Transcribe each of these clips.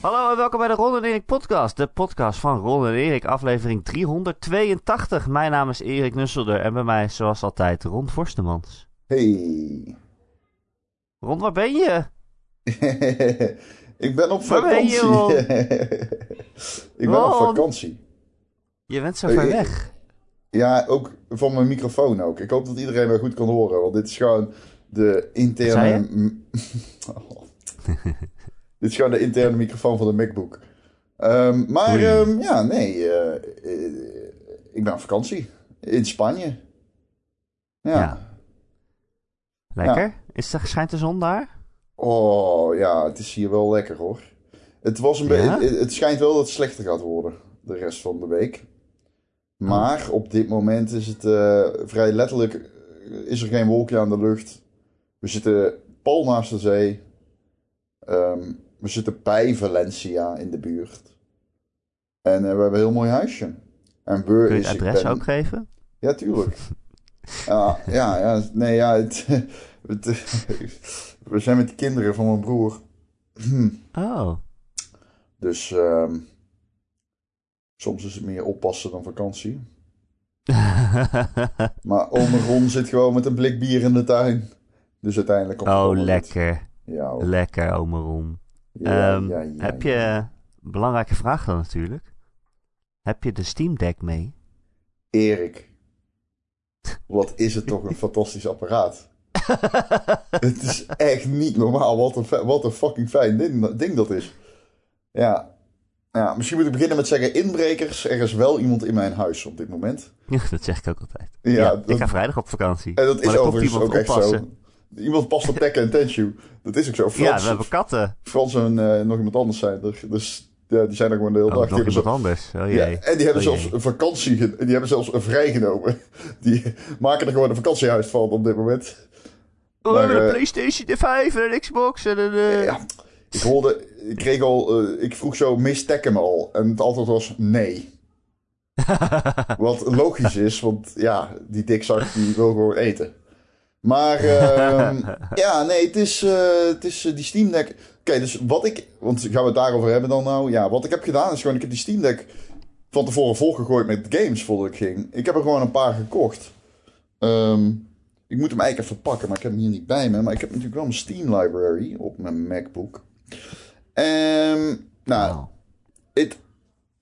Hallo en welkom bij de Ron en Erik podcast. De podcast van Ron en Erik, aflevering 382. Mijn naam is Erik Nusselder en bij mij zoals altijd Ron Forstemans. Hey. Ron, waar ben je? ik ben op Waar ben vakantie. je, Ron? ik ben op vakantie. Je bent zo ver ik- weg. Ja, ook van mijn microfoon ook. Ik hoop dat iedereen mij goed kan horen, want dit is gewoon de interne... Oh. dit is gewoon de interne microfoon van de MacBook. Ehm, maar ehm, ja, nee. eh, eh, ik ben op vakantie. In Spanje. Ja. Ja. Lekker? Is er, schijnt de zon daar? Oh ja, het is hier wel lekker hoor. Het, was een Ja? het, het schijnt wel dat het slechter gaat worden de rest van de week. Maar op dit moment is het eh, vrij letterlijk, is er geen wolkje aan de lucht. We zitten pal naast de zee. Ehm, we zitten bij Valencia in de buurt. En eh, we hebben een heel mooi huisje. En Beur Kun je het adres ben- ook geven? ja, tuurlijk. ja, ja, ja, nee, ja. Het, het, we zijn met de kinderen van mijn broer. Oh. Dus ehm, soms is het meer oppassen dan vakantie. Maar ome Ron zit gewoon met een blik bier in de tuin. Dus uiteindelijk het oh, lekker. Ja, hoor. Lekker, ome Ron. Ja, Ehm, ja, ja, heb je... Belangrijke vraag dan natuurlijk. Heb je de Steam Deck mee? Erik. Wat is het toch een fantastisch apparaat. Het is echt niet normaal wat een, wat een fucking fijn ding, ding dat is. Ja. ja. Misschien moet ik beginnen met zeggen inbrekers. Er is wel iemand in mijn huis op dit moment. Ja, dat zeg ik ook altijd. Ja, Ja, dat- ik ga vrijdag op vakantie. En dat Maar is overigens ook echt zo. Iemand past op Tekken en Tenshu. Dat is ook zo. Ja, Frans, we hebben katten. Frans en eh, nog iemand anders zijn er. Dus ja, die zijn er gewoon de hele Oh, dag. nog Die hebben iemand zo- anders. Oh ja, en die hebben Oh, zelfs een vakantie, die hebben zelfs een vrijgenomen. Die maken er gewoon een vakantiehuis van op dit moment. Oh, maar, een eh, PlayStation 5 en een Xbox en een... eh, Ja, ik hoorde, ik kreeg al, ik vroeg zo, mist Tekken al? En het antwoord was nee. Wat logisch is, want ja, die dikzak die wil gewoon eten. Maar ehm, ja, nee, het is, eh, het is eh, die Steam Deck. Oké, dus wat ik, want gaan we het daarover hebben dan nou? Ja, wat ik heb gedaan is gewoon, ik heb die Steam Deck van tevoren volgegooid met games voordat ik ging. Ik heb er gewoon een paar gekocht. Ehm, ik moet hem eigenlijk even pakken, maar ik heb hem hier niet bij me. Maar ik heb natuurlijk wel mijn Steam library op mijn MacBook. Ehm, nou, het,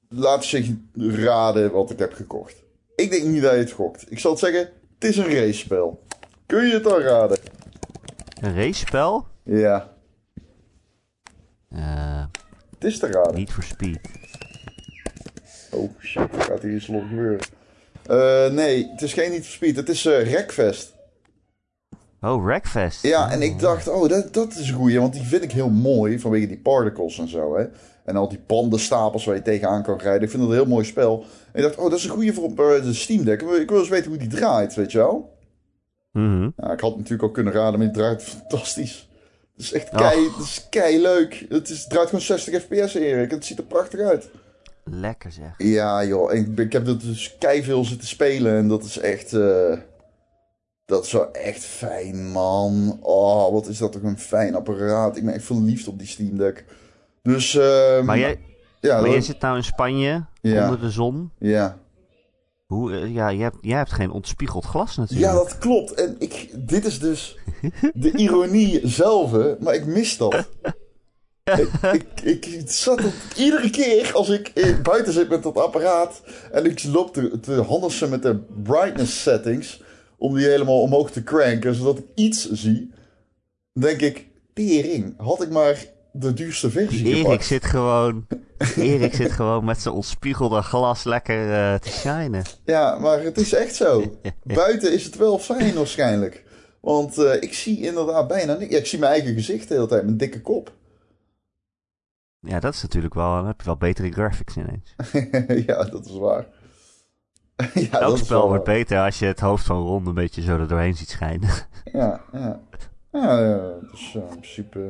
laat zich raden wat ik heb gekocht. Ik denk niet dat je het gokt. Ik zal het zeggen, het is een racespel. Kun je het dan raden? Een racespel? Ja, Eh het is te raden. Need for Speed. Oh shit, er gaat hier iets los gebeuren. Eh, nee, het is geen Need for Speed. Het is eh Wreckfest. Oh, Wreckfest. Ja, en ik dacht, oh, dat, dat is een goeie. Want die vind ik heel mooi vanwege die particles en zo, hè. En al die bandenstapels waar je tegenaan kan rijden. Ik vind dat een heel mooi spel. En ik dacht, oh, dat is een goeie voor op de Steam Deck. Ik wil eens weten hoe die draait, weet je wel. Mhm. Ja, ik had natuurlijk al kunnen raden, maar die draait fantastisch. Het is echt kei, het is kei leuk. Het, is, het draait gewoon 60 fps, Erik. Het ziet er prachtig uit. Lekker zeg. Ja, joh. Ik, ik heb er dus kei veel zitten spelen en dat is echt... eh, dat is wel echt fijn, man. Oh, wat is dat toch een fijn apparaat. Ik ben echt verliefd op die Steam Deck. Dus, ehm, Maar jij, ja, maar dat- jij zit nou in Spanje, Ja. onder de zon. ja. Hoe, eh, ja, jij hebt, jij hebt geen ontspiegeld glas natuurlijk. ja, dat klopt. En ik, dit is dus de ironie zelf, maar ik mis dat. ik, ik, ik zat op, iedere keer als ik eh, buiten zit met dat apparaat en ik loop te, te handelsen met de brightness settings om die helemaal omhoog te cranken zodat ik iets zie, denk ik, tering, had ik maar de duurste versie Erik gepakt. zit gewoon... Erik zit gewoon met zijn ontspiegelde glas lekker eh, te shinen. Ja, maar het is echt zo. Buiten is het wel fijn waarschijnlijk. Want eh, ik zie inderdaad bijna niks. Ja, ik zie mijn eigen gezicht de hele tijd, mijn dikke kop. Ja, dat is natuurlijk wel... Dan heb je wel betere graphics ineens. ja, dat is waar. ja, Elk spel wordt waar. beter als je het hoofd van Ron een beetje zo er doorheen ziet schijnen. Ja, ja. Ja, ja dus eh, in principe...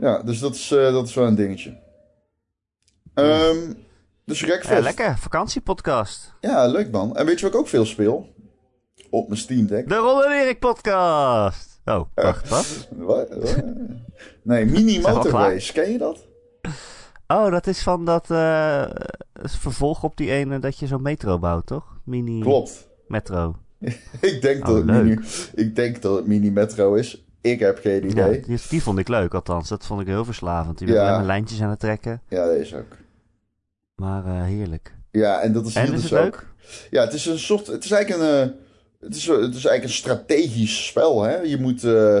Ja, dus dat is, eh, dat is wel een dingetje. Ehm dus Wreckfest. Ja, lekker, vakantiepodcast. Ja, leuk man. En weet je wat ik ook veel speel? Op mijn Steam Deck. De Ron Erik podcast. Oh, wacht, wat? Wat? Wat? Nee, Mini Zijn we al Motor klaar? Race. Ken je dat? Oh, dat is van dat uh, vervolg op die ene dat je zo'n metro bouwt, toch? Mini Klopt. metro. ik, denk Oh, dat het mini, ik denk dat het mini metro is. Ik heb geen Ja, idee. die, die vond ik leuk, althans. Dat vond ik heel verslavend. Je Ja. bent alleen maar lijntjes aan het trekken. Ja, deze ook. Maar eh, heerlijk. Ja, en dat is En is dus het ook. leuk? Ja, het is een soort. Het is eigenlijk een. eh, het, is, het is eigenlijk een strategisch spel. Hè? Je moet. eh,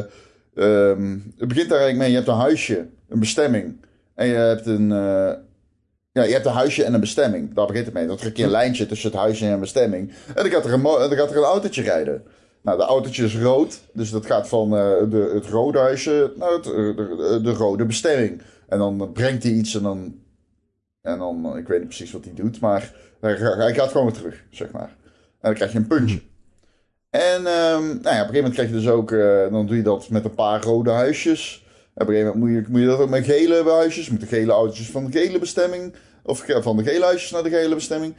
ehm, het begint daar eigenlijk mee. Je hebt een huisje, een bestemming. En je hebt een. eh, ja, je hebt een huisje en een bestemming. Daar begint het mee. Dan trek je een lijntje tussen het huisje en een bestemming. En dan gaat er een, dan gaat er een autootje rijden. Nou, de autootje is rood. Dus dat gaat van eh, de, het rode huisje naar het, eh, de, de rode bestemming. En dan brengt hij iets en dan. En dan, eh, ik weet niet precies wat hij doet, maar hij, gaat gewoon weer terug, zeg maar. En dan krijg je een puntje. En ehm, nou ja, op een gegeven moment krijg je dus ook, dan doe je dat met een paar rode huisjes. En op een gegeven moment moet je, moet je dat ook met gele huisjes, met de gele autootjes van de gele bestemming. Of van de gele huisjes naar de gele bestemming.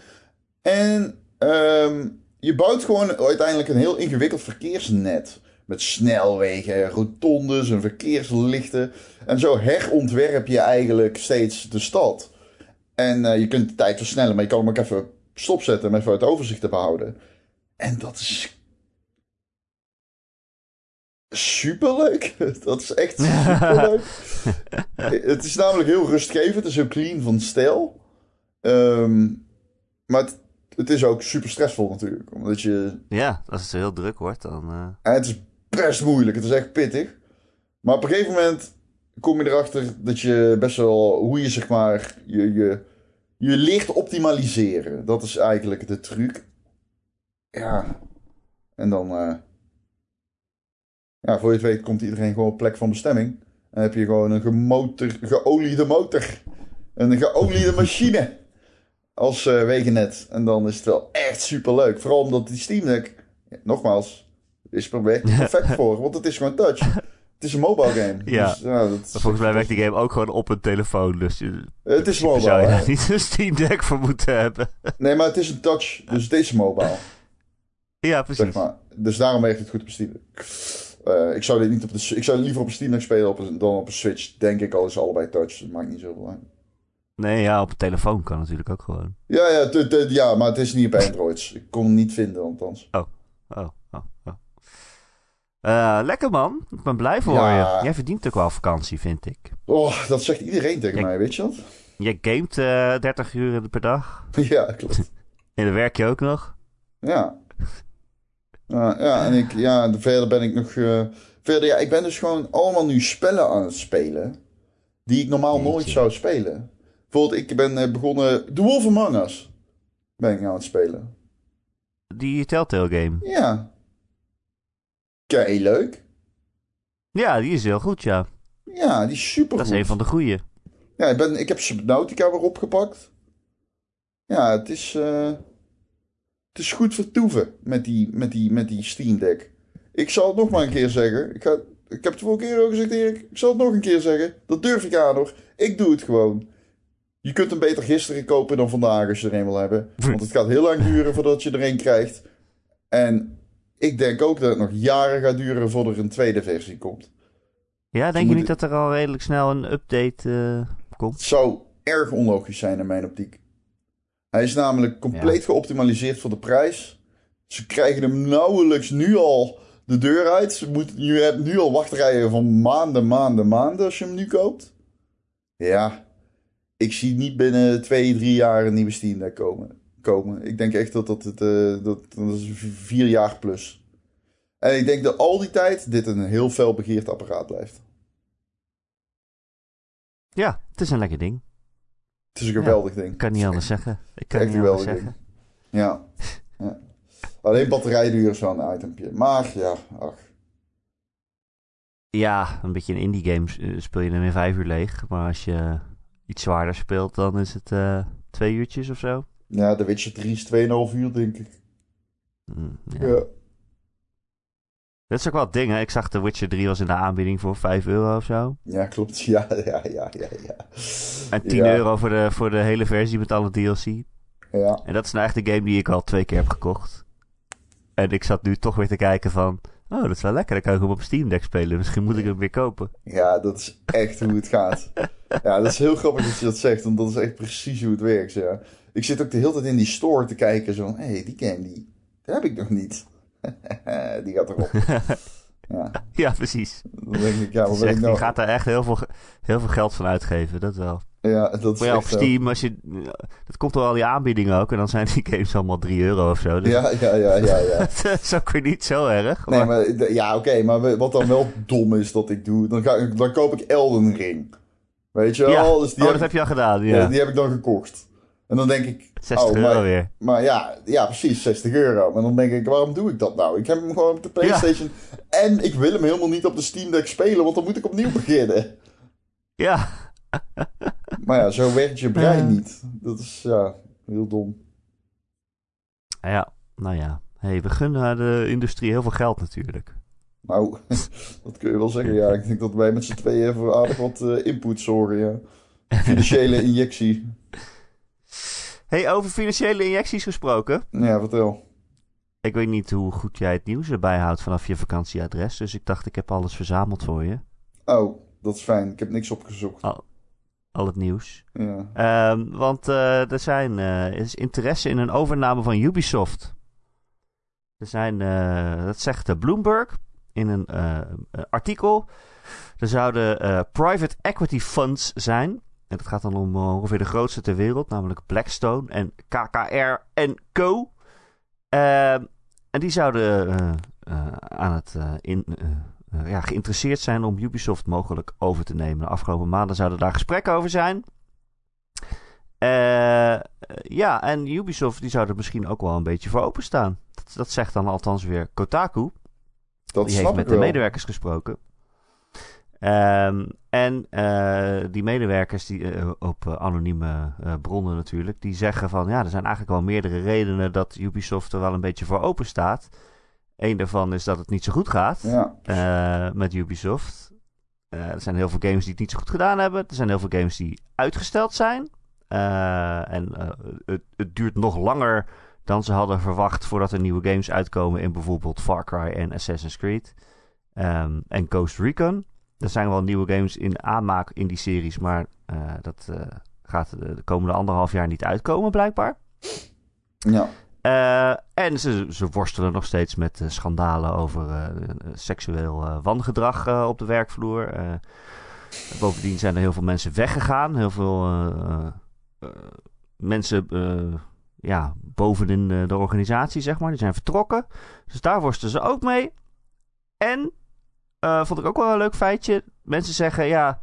En ehm, je bouwt gewoon uiteindelijk een heel ingewikkeld verkeersnet. Met snelwegen, rotondes en verkeerslichten. En zo herontwerp je eigenlijk steeds de stad. En eh, je kunt de tijd versnellen, maar je kan hem ook even stopzetten om even het overzicht te behouden. En dat is superleuk. Dat is echt superleuk. het is namelijk heel rustgevend. Het is heel clean van stijl. Ehm, maar het, het is ook super stressvol natuurlijk. Omdat je... Ja, als het heel druk wordt, dan... eh, En het is best moeilijk. Het is echt pittig. Maar op een gegeven moment kom je erachter dat je best wel... Hoe je zeg maar... Je, je, je leert optimaliseren. Dat is eigenlijk de truc. Ja. En dan... eh, ja, voor je het weet komt iedereen gewoon op plek van bestemming. Dan heb je gewoon een gemotor, geoliede motor. Een geoliede machine. Als eh, wegennet. En dan is het wel echt super leuk. Vooral omdat die Steam Deck... ja, nogmaals, is er er perfect voor. Want het is gewoon touch. Het is een mobile game. Ja. Dus, ja, dat is- volgens mij werkt die game ook gewoon op een telefoon. Dus je, Het is mobile. zou je daar niet een Steam Deck voor moeten hebben. Nee, maar het is een touch. Dus het is mobile. ja, precies. Zeg maar. Dus daarom werkt het goed op Steam Deck. Eh, ik zou dit niet op de, ik zou liever op een Steam Deck spelen op een- dan op een Switch. Denk ik al is allebei touch. Dat maakt niet zoveel uit. Nee, ja, op een telefoon kan natuurlijk ook gewoon. Ja, ja, t- t- ja, maar het is niet op Androids. Ik kon hem niet vinden, althans. Oh, oh, oh. Eh, lekker man. Ik ben blij voor Ja. je. Jij verdient ook wel vakantie, vind ik. Oh, dat zegt iedereen tegen Ik- mij, weet je dat? Je gamet eh 30 uur per dag. ja, klopt. En dan werk je ook nog. Ja. Ja, ja, en ik, ja, verder ben ik nog. eh, verder, ja, ik ben dus gewoon allemaal nu spellen aan het spelen. Die ik normaal Jeetje. nooit zou spelen. Bijvoorbeeld, ik ben eh, begonnen. The Wolf Among Us. Ben ik aan het spelen. Die Telltale game. Ja. Kei leuk. Ja, die is heel goed, ja. Ja, die is super Dat is een van de goeie. Ja, ik, ben, ik heb Subnautica weer opgepakt. Ja, het is, eh, het is goed vertoeven met die, met, die, met die Steam Deck. Ik zal het nog maar een keer zeggen. Ik, ga, ik heb het vorige keer ook gezegd, Erik. Ik zal het nog een keer zeggen. Dat durf ik aan hoor. Ik doe het gewoon. Je kunt hem beter gisteren kopen dan vandaag als je er een wil hebben. Want het gaat heel lang duren voordat je er een krijgt. En ik denk ook dat het nog jaren gaat duren voordat er een tweede versie komt. Ja, denk je niet dat er al redelijk snel een update eh, komt? Het zou erg onlogisch zijn in mijn optiek. Hij is namelijk compleet geoptimaliseerd voor de prijs. Ze krijgen hem nauwelijks nu al de deur uit. Ze moet, je hebt nu al wachtrijen van maanden, maanden, maanden als je hem nu koopt. Ja, ik zie niet binnen twee, drie jaar een nieuwe Steam Deck komen. komen. Ik denk echt dat dat, het, eh, dat, dat is vier jaar plus. En ik denk dat al die tijd dit een heel fel begeerd apparaat blijft. Ja, het is een lekker ding. Het is een geweldig ding. Ik kan niet anders zeggen. Ik kan Echt niet anders zeggen. Ja. ja. Alleen batterijduur is wel een itempje. Maar ja, ach. Ja, een beetje een indie game eh, speel je hem in vijf uur leeg. Maar als je iets zwaarder speelt, dan is het eh, twee uurtjes of zo. Ja, The Witcher 3 is 2,5 uur, denk ik. Mm, ja. Ja. Dat is ook wel het ding, hè. Ik zag The Witcher 3 was in de aanbieding voor 5 euro of zo. Ja, klopt. Ja, ja, ja, ja, ja. En 10 Ja. euro voor de, voor de hele versie met alle DLC. Ja, En dat is nou echt een game die ik al twee keer heb gekocht. En ik zat nu toch weer te kijken van... Oh, dat is wel lekker. Dan kan ik hem op Steam Deck spelen. Misschien moet ik hem weer kopen. ja, dat is echt hoe het gaat. Ja, dat is heel grappig dat je dat zegt, want dat is echt precies hoe het werkt. Ja. Ik zit ook de hele tijd in die store te kijken, zo hé, hey, die game, die, die heb ik nog niet. die gaat erop. Ja. ja, precies. Dan denk ik, ja, wat Zegt, ik nou... Die gaat daar echt heel veel, heel veel geld van uitgeven, dat wel. Ja, dat is Maar ja, op. Steam, als je, dat komt door al die aanbiedingen ook. En dan zijn die games allemaal 3 euro of zo. Dus Ja, ja, ja, ja, ja. dat is ook weer niet zo erg. Nee, maar- ja, oké, maar wat dan wel dom is dat ik doe, dan, ga, dan koop ik Elden Ring. Weet je wel? ja. Dus die, oh, heb, dat heb je al gedaan, ja, die heb ik dan gekocht. En dan denk ik, 60 oh, euro maar, weer. maar ja, ja, precies, 60 euro. Maar dan denk ik, waarom doe ik dat nou? Ik heb hem gewoon op de Playstation. En ik wil hem helemaal niet op de Steam Deck spelen, want dan moet ik opnieuw beginnen. Ja, Maar ja, zo werkt je brein niet. Dat is, ja, heel dom. ja, nou ja. Hey, we gunnen de industrie heel veel geld natuurlijk. Nou, dat kun je wel zeggen, ja. Ik denk dat wij met z'n tweeën voor aardig wat eh, input zorgen, ja. Financiële injectie. Hey, over financiële injecties gesproken. Ja, vertel. Ik weet niet hoe goed jij het nieuws erbij houdt vanaf je vakantieadres. Dus ik dacht, ik heb alles verzameld voor je. Oh, dat is fijn. Ik heb niks opgezocht. Al het nieuws. Ja. Ehm, want eh, er zijn, eh, is interesse in een overname van Ubisoft. Er zijn, dat zegt Bloomberg in een eh, eh, artikel. Er zouden eh, private equity funds zijn. En dat gaat dan om ongeveer de grootste ter wereld, namelijk Blackstone en KKR en Co. Ehm, en die zouden aan het in, ja, geïnteresseerd zijn om Ubisoft mogelijk over te nemen. De afgelopen maanden zouden daar gesprekken over zijn. Ja, en Ubisoft die zou er misschien ook wel een beetje voor openstaan. Dat, dat zegt dan althans weer Kotaku. Dat die heeft met de medewerkers gesproken. Ehm, en eh, die medewerkers die, eh, op eh, anonieme bronnen natuurlijk, die zeggen van ja, er zijn eigenlijk wel meerdere redenen dat Ubisoft er wel een beetje voor open staat. Eén daarvan is dat het niet zo goed gaat Ja. met Ubisoft. Er zijn heel veel games die het niet zo goed gedaan hebben. Er zijn heel veel games die uitgesteld zijn. En het, het duurt nog langer dan ze hadden verwacht voordat er nieuwe games uitkomen in bijvoorbeeld Far Cry en Assassin's Creed. Ehm, en Ghost Recon. Er zijn wel nieuwe games in aanmaak in die series, maar eh, dat eh, gaat de, de komende anderhalf jaar niet uitkomen blijkbaar. Ja. Eh, en ze, ze worstelen nog steeds met schandalen over seksueel wangedrag op de werkvloer. Bovendien zijn er heel veel mensen weggegaan. Heel veel mensen ja, bovenin eh, de organisatie, zeg maar. Die zijn vertrokken. Dus daar worstelen ze ook mee. En, eh, vond ik ook wel een leuk feitje. Mensen zeggen, ja,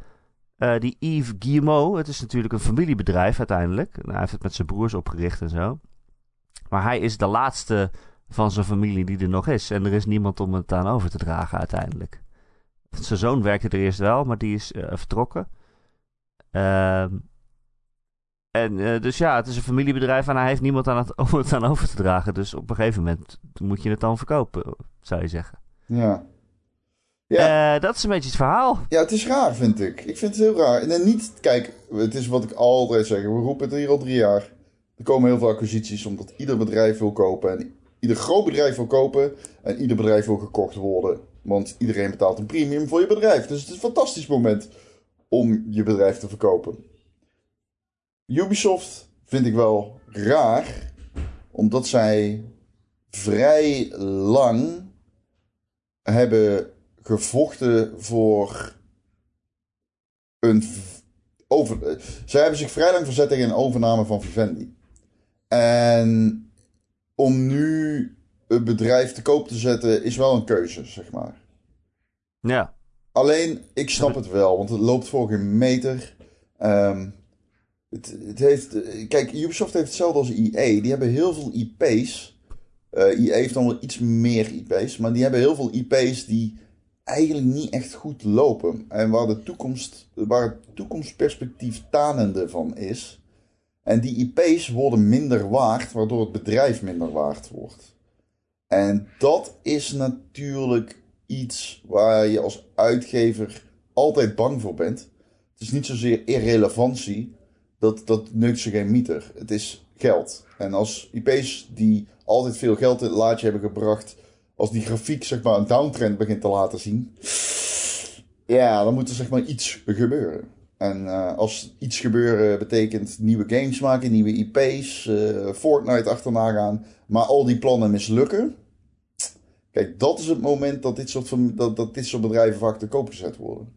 eh, die Yves Guillemot, het is natuurlijk een familiebedrijf uiteindelijk. Hij heeft het met zijn broers opgericht en zo. Maar hij is de laatste van zijn familie die er nog is. En er is niemand om het aan over te dragen uiteindelijk. Zijn zoon werkte er eerst wel, maar die is vertrokken. Ehm, en eh, dus ja, het is een familiebedrijf en hij heeft niemand aan het, om het aan over te dragen. Dus op een gegeven moment moet je het dan verkopen, zou je zeggen. Ja. Ja. Eh, dat is een beetje het verhaal. ja, het is raar, vind ik. Ik vind het heel raar. En niet, kijk, het is wat ik altijd zeg. We roepen het hier al drie jaar. Er komen heel veel acquisities omdat ieder bedrijf wil kopen. En ieder groot bedrijf wil kopen. En ieder bedrijf wil gekocht worden. Want iedereen betaalt een premium voor je bedrijf. Dus het is een fantastisch moment om je bedrijf te verkopen. Ubisoft vind ik wel raar. Omdat zij vrij lang hebben gevochten voor een. Over, zij hebben zich vrij lang verzet tegen een overname van Vivendi. En om nu het bedrijf te koop te zetten is wel een keuze, zeg maar. Ja, Alleen, ik snap het wel, want het loopt voor geen meter. Ehm, het, het heeft, eh, kijk, Ubisoft heeft hetzelfde als EA. Die hebben heel veel IP's. Eh EA heeft dan wel iets meer IP's, maar die hebben heel veel IP's die eigenlijk niet echt goed lopen. En waar, de toekomst, waar het toekomstperspectief tanende van is. En die IP's worden minder waard, waardoor het bedrijf minder waard wordt. En dat is natuurlijk iets waar je als uitgever altijd bang voor bent. Het is niet zozeer irrelevantie, dat, dat neukt ze geen mieter. Het is geld. En als IP's die altijd veel geld in het laadje hebben gebracht, als die grafiek zeg maar een downtrend begint te laten zien, ja, dan moet er zeg maar iets gebeuren. En uh, als iets gebeuren betekent nieuwe games maken, nieuwe IP's, uh, Fortnite achterna gaan, maar al die plannen mislukken. Kijk, dat is het moment dat dit soort, van, dat, dat dit soort bedrijven vaak te koop gezet worden.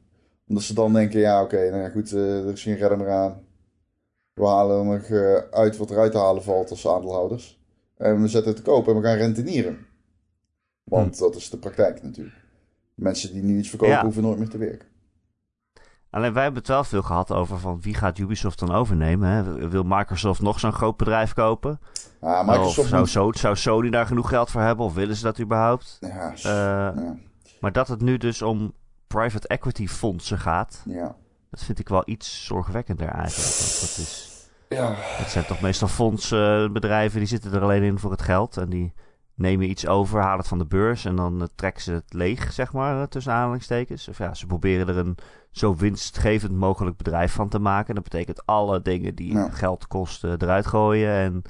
Omdat ze dan denken, ja oké, nou ja, goed, uh, er is geen redder meer aan. We halen nog uit wat eruit te halen valt als aandeelhouders. En we zetten het te koop en we gaan rentenieren. Want hm. dat is de praktijk natuurlijk. Mensen die nu iets verkopen ja. hoeven nooit meer te werken. Alleen wij hebben het wel veel gehad over van wie gaat Ubisoft dan overnemen. Hè? Wil Microsoft nog zo'n groot bedrijf kopen? Ja, Microsoft of zou, zou, Sony daar genoeg geld voor hebben? Of willen ze dat überhaupt? Ja, uh, ja. Maar dat het nu dus om private equity fondsen gaat, ja. Dat vind ik wel iets zorgwekkender eigenlijk. Dat is, ja. Het zijn toch meestal fondsbedrijven die zitten er alleen in voor het geld. En die nemen iets over, halen het van de beurs en dan uh, trekken ze het leeg, zeg maar, uh, tussen aanhalingstekens. Of ja, ze proberen er een zo winstgevend mogelijk bedrijf van te maken. Dat betekent alle dingen die Ja. geld kosten eruit gooien en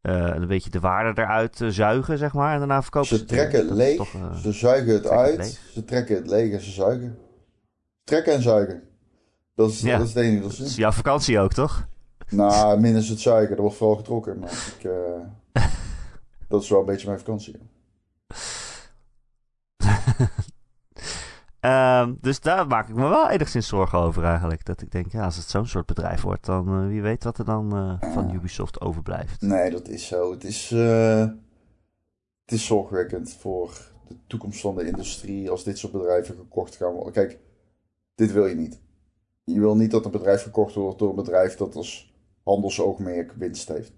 eh, een beetje de waarde eruit eh, zuigen, zeg maar. En daarna verkopen ze, Ze trekken het leeg, toch, eh, ze zuigen het het uit, ze trekken het leeg en ze zuigen. Trekken en zuigen. Dat is, Ja. dat is het enige dat dat is jouw vakantie ook, toch? Nou, minus het zuigen, er wordt vooral getrokken. Maar ik, eh, dat is wel een beetje mijn vakantie. Ehm, dus daar maak ik me wel enigszins zorgen over eigenlijk. Dat ik denk, ja, als het zo'n soort bedrijf wordt, dan eh, wie weet wat er dan eh, van Ubisoft overblijft. Nee, dat is zo. Het is, het is zorgwekkend voor de toekomst van de industrie als dit soort bedrijven gekocht gaan worden. Kijk, dit wil je niet. Je wil niet dat een bedrijf gekocht wordt door een bedrijf dat als handelsoogmerk winst heeft.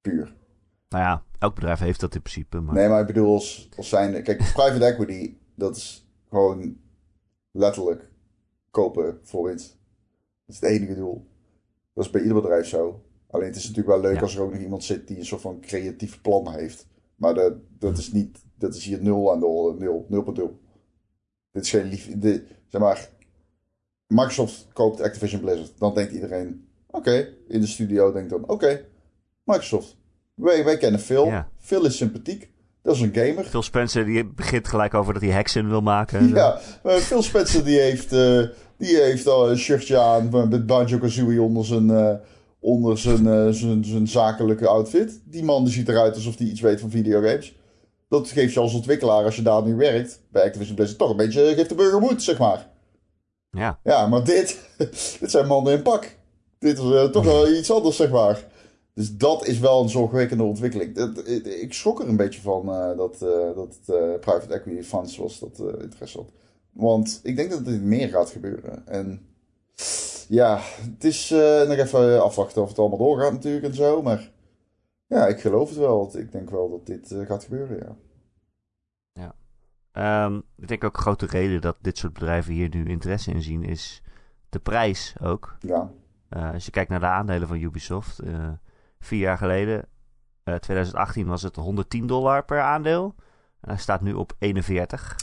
Puur. Nou ja, elk bedrijf heeft dat in principe. Maar... Nee, maar ik bedoel als, als zijnde... Kijk, private equity, dat is gewoon letterlijk kopen voor winst. Dat is het enige doel. Dat is bij ieder bedrijf zo. Alleen het is natuurlijk wel leuk Ja. als er ook nog iemand zit die een soort van creatief plan heeft. Maar dat, dat is niet... Dat is hier nul aan de orde. Nul. Nul per nul. Dit is geen lief... De, zeg maar... Microsoft koopt Activision Blizzard. Dan denkt iedereen... Oké. In de studio denkt dan... Oké. Microsoft. Wij, wij kennen Phil. Ja. Phil is sympathiek. Dat is een gamer. Phil Spencer die begint gelijk over dat hij heksen wil maken. Ja, maar Phil Spencer die heeft, eh, die heeft al een shirtje aan met Banjo-Kazooie onder zijn, eh, onder zijn, eh, zijn, zijn zakelijke outfit. Die man die ziet eruit alsof hij iets weet van videogames. Dat geeft je als ontwikkelaar, als je daar nu werkt, bij Activision Blizzard, toch een beetje, geeft de burger moed, zeg maar. Ja. Ja, maar dit, dit zijn mannen in pak. Dit is eh, toch wel iets anders, zeg maar. Dus dat is wel een zorgwekkende ontwikkeling. Dat, ik schrok er een beetje van eh, dat, eh, dat private equity funds was dat interesse had. Want ik denk dat dit meer gaat gebeuren. En ja, het is nog even afwachten of het allemaal doorgaat natuurlijk en zo. Maar ja, ik geloof het wel. Ik denk wel dat dit gaat gebeuren, ja. Ehm, ik denk ook een grote reden dat dit soort bedrijven hier nu interesse in zien is de prijs ook. Ja, Eh, als je kijkt naar de aandelen van Ubisoft, eh, vier jaar geleden, eh 2018, was het 110 dollar per aandeel. En hij staat nu op 41.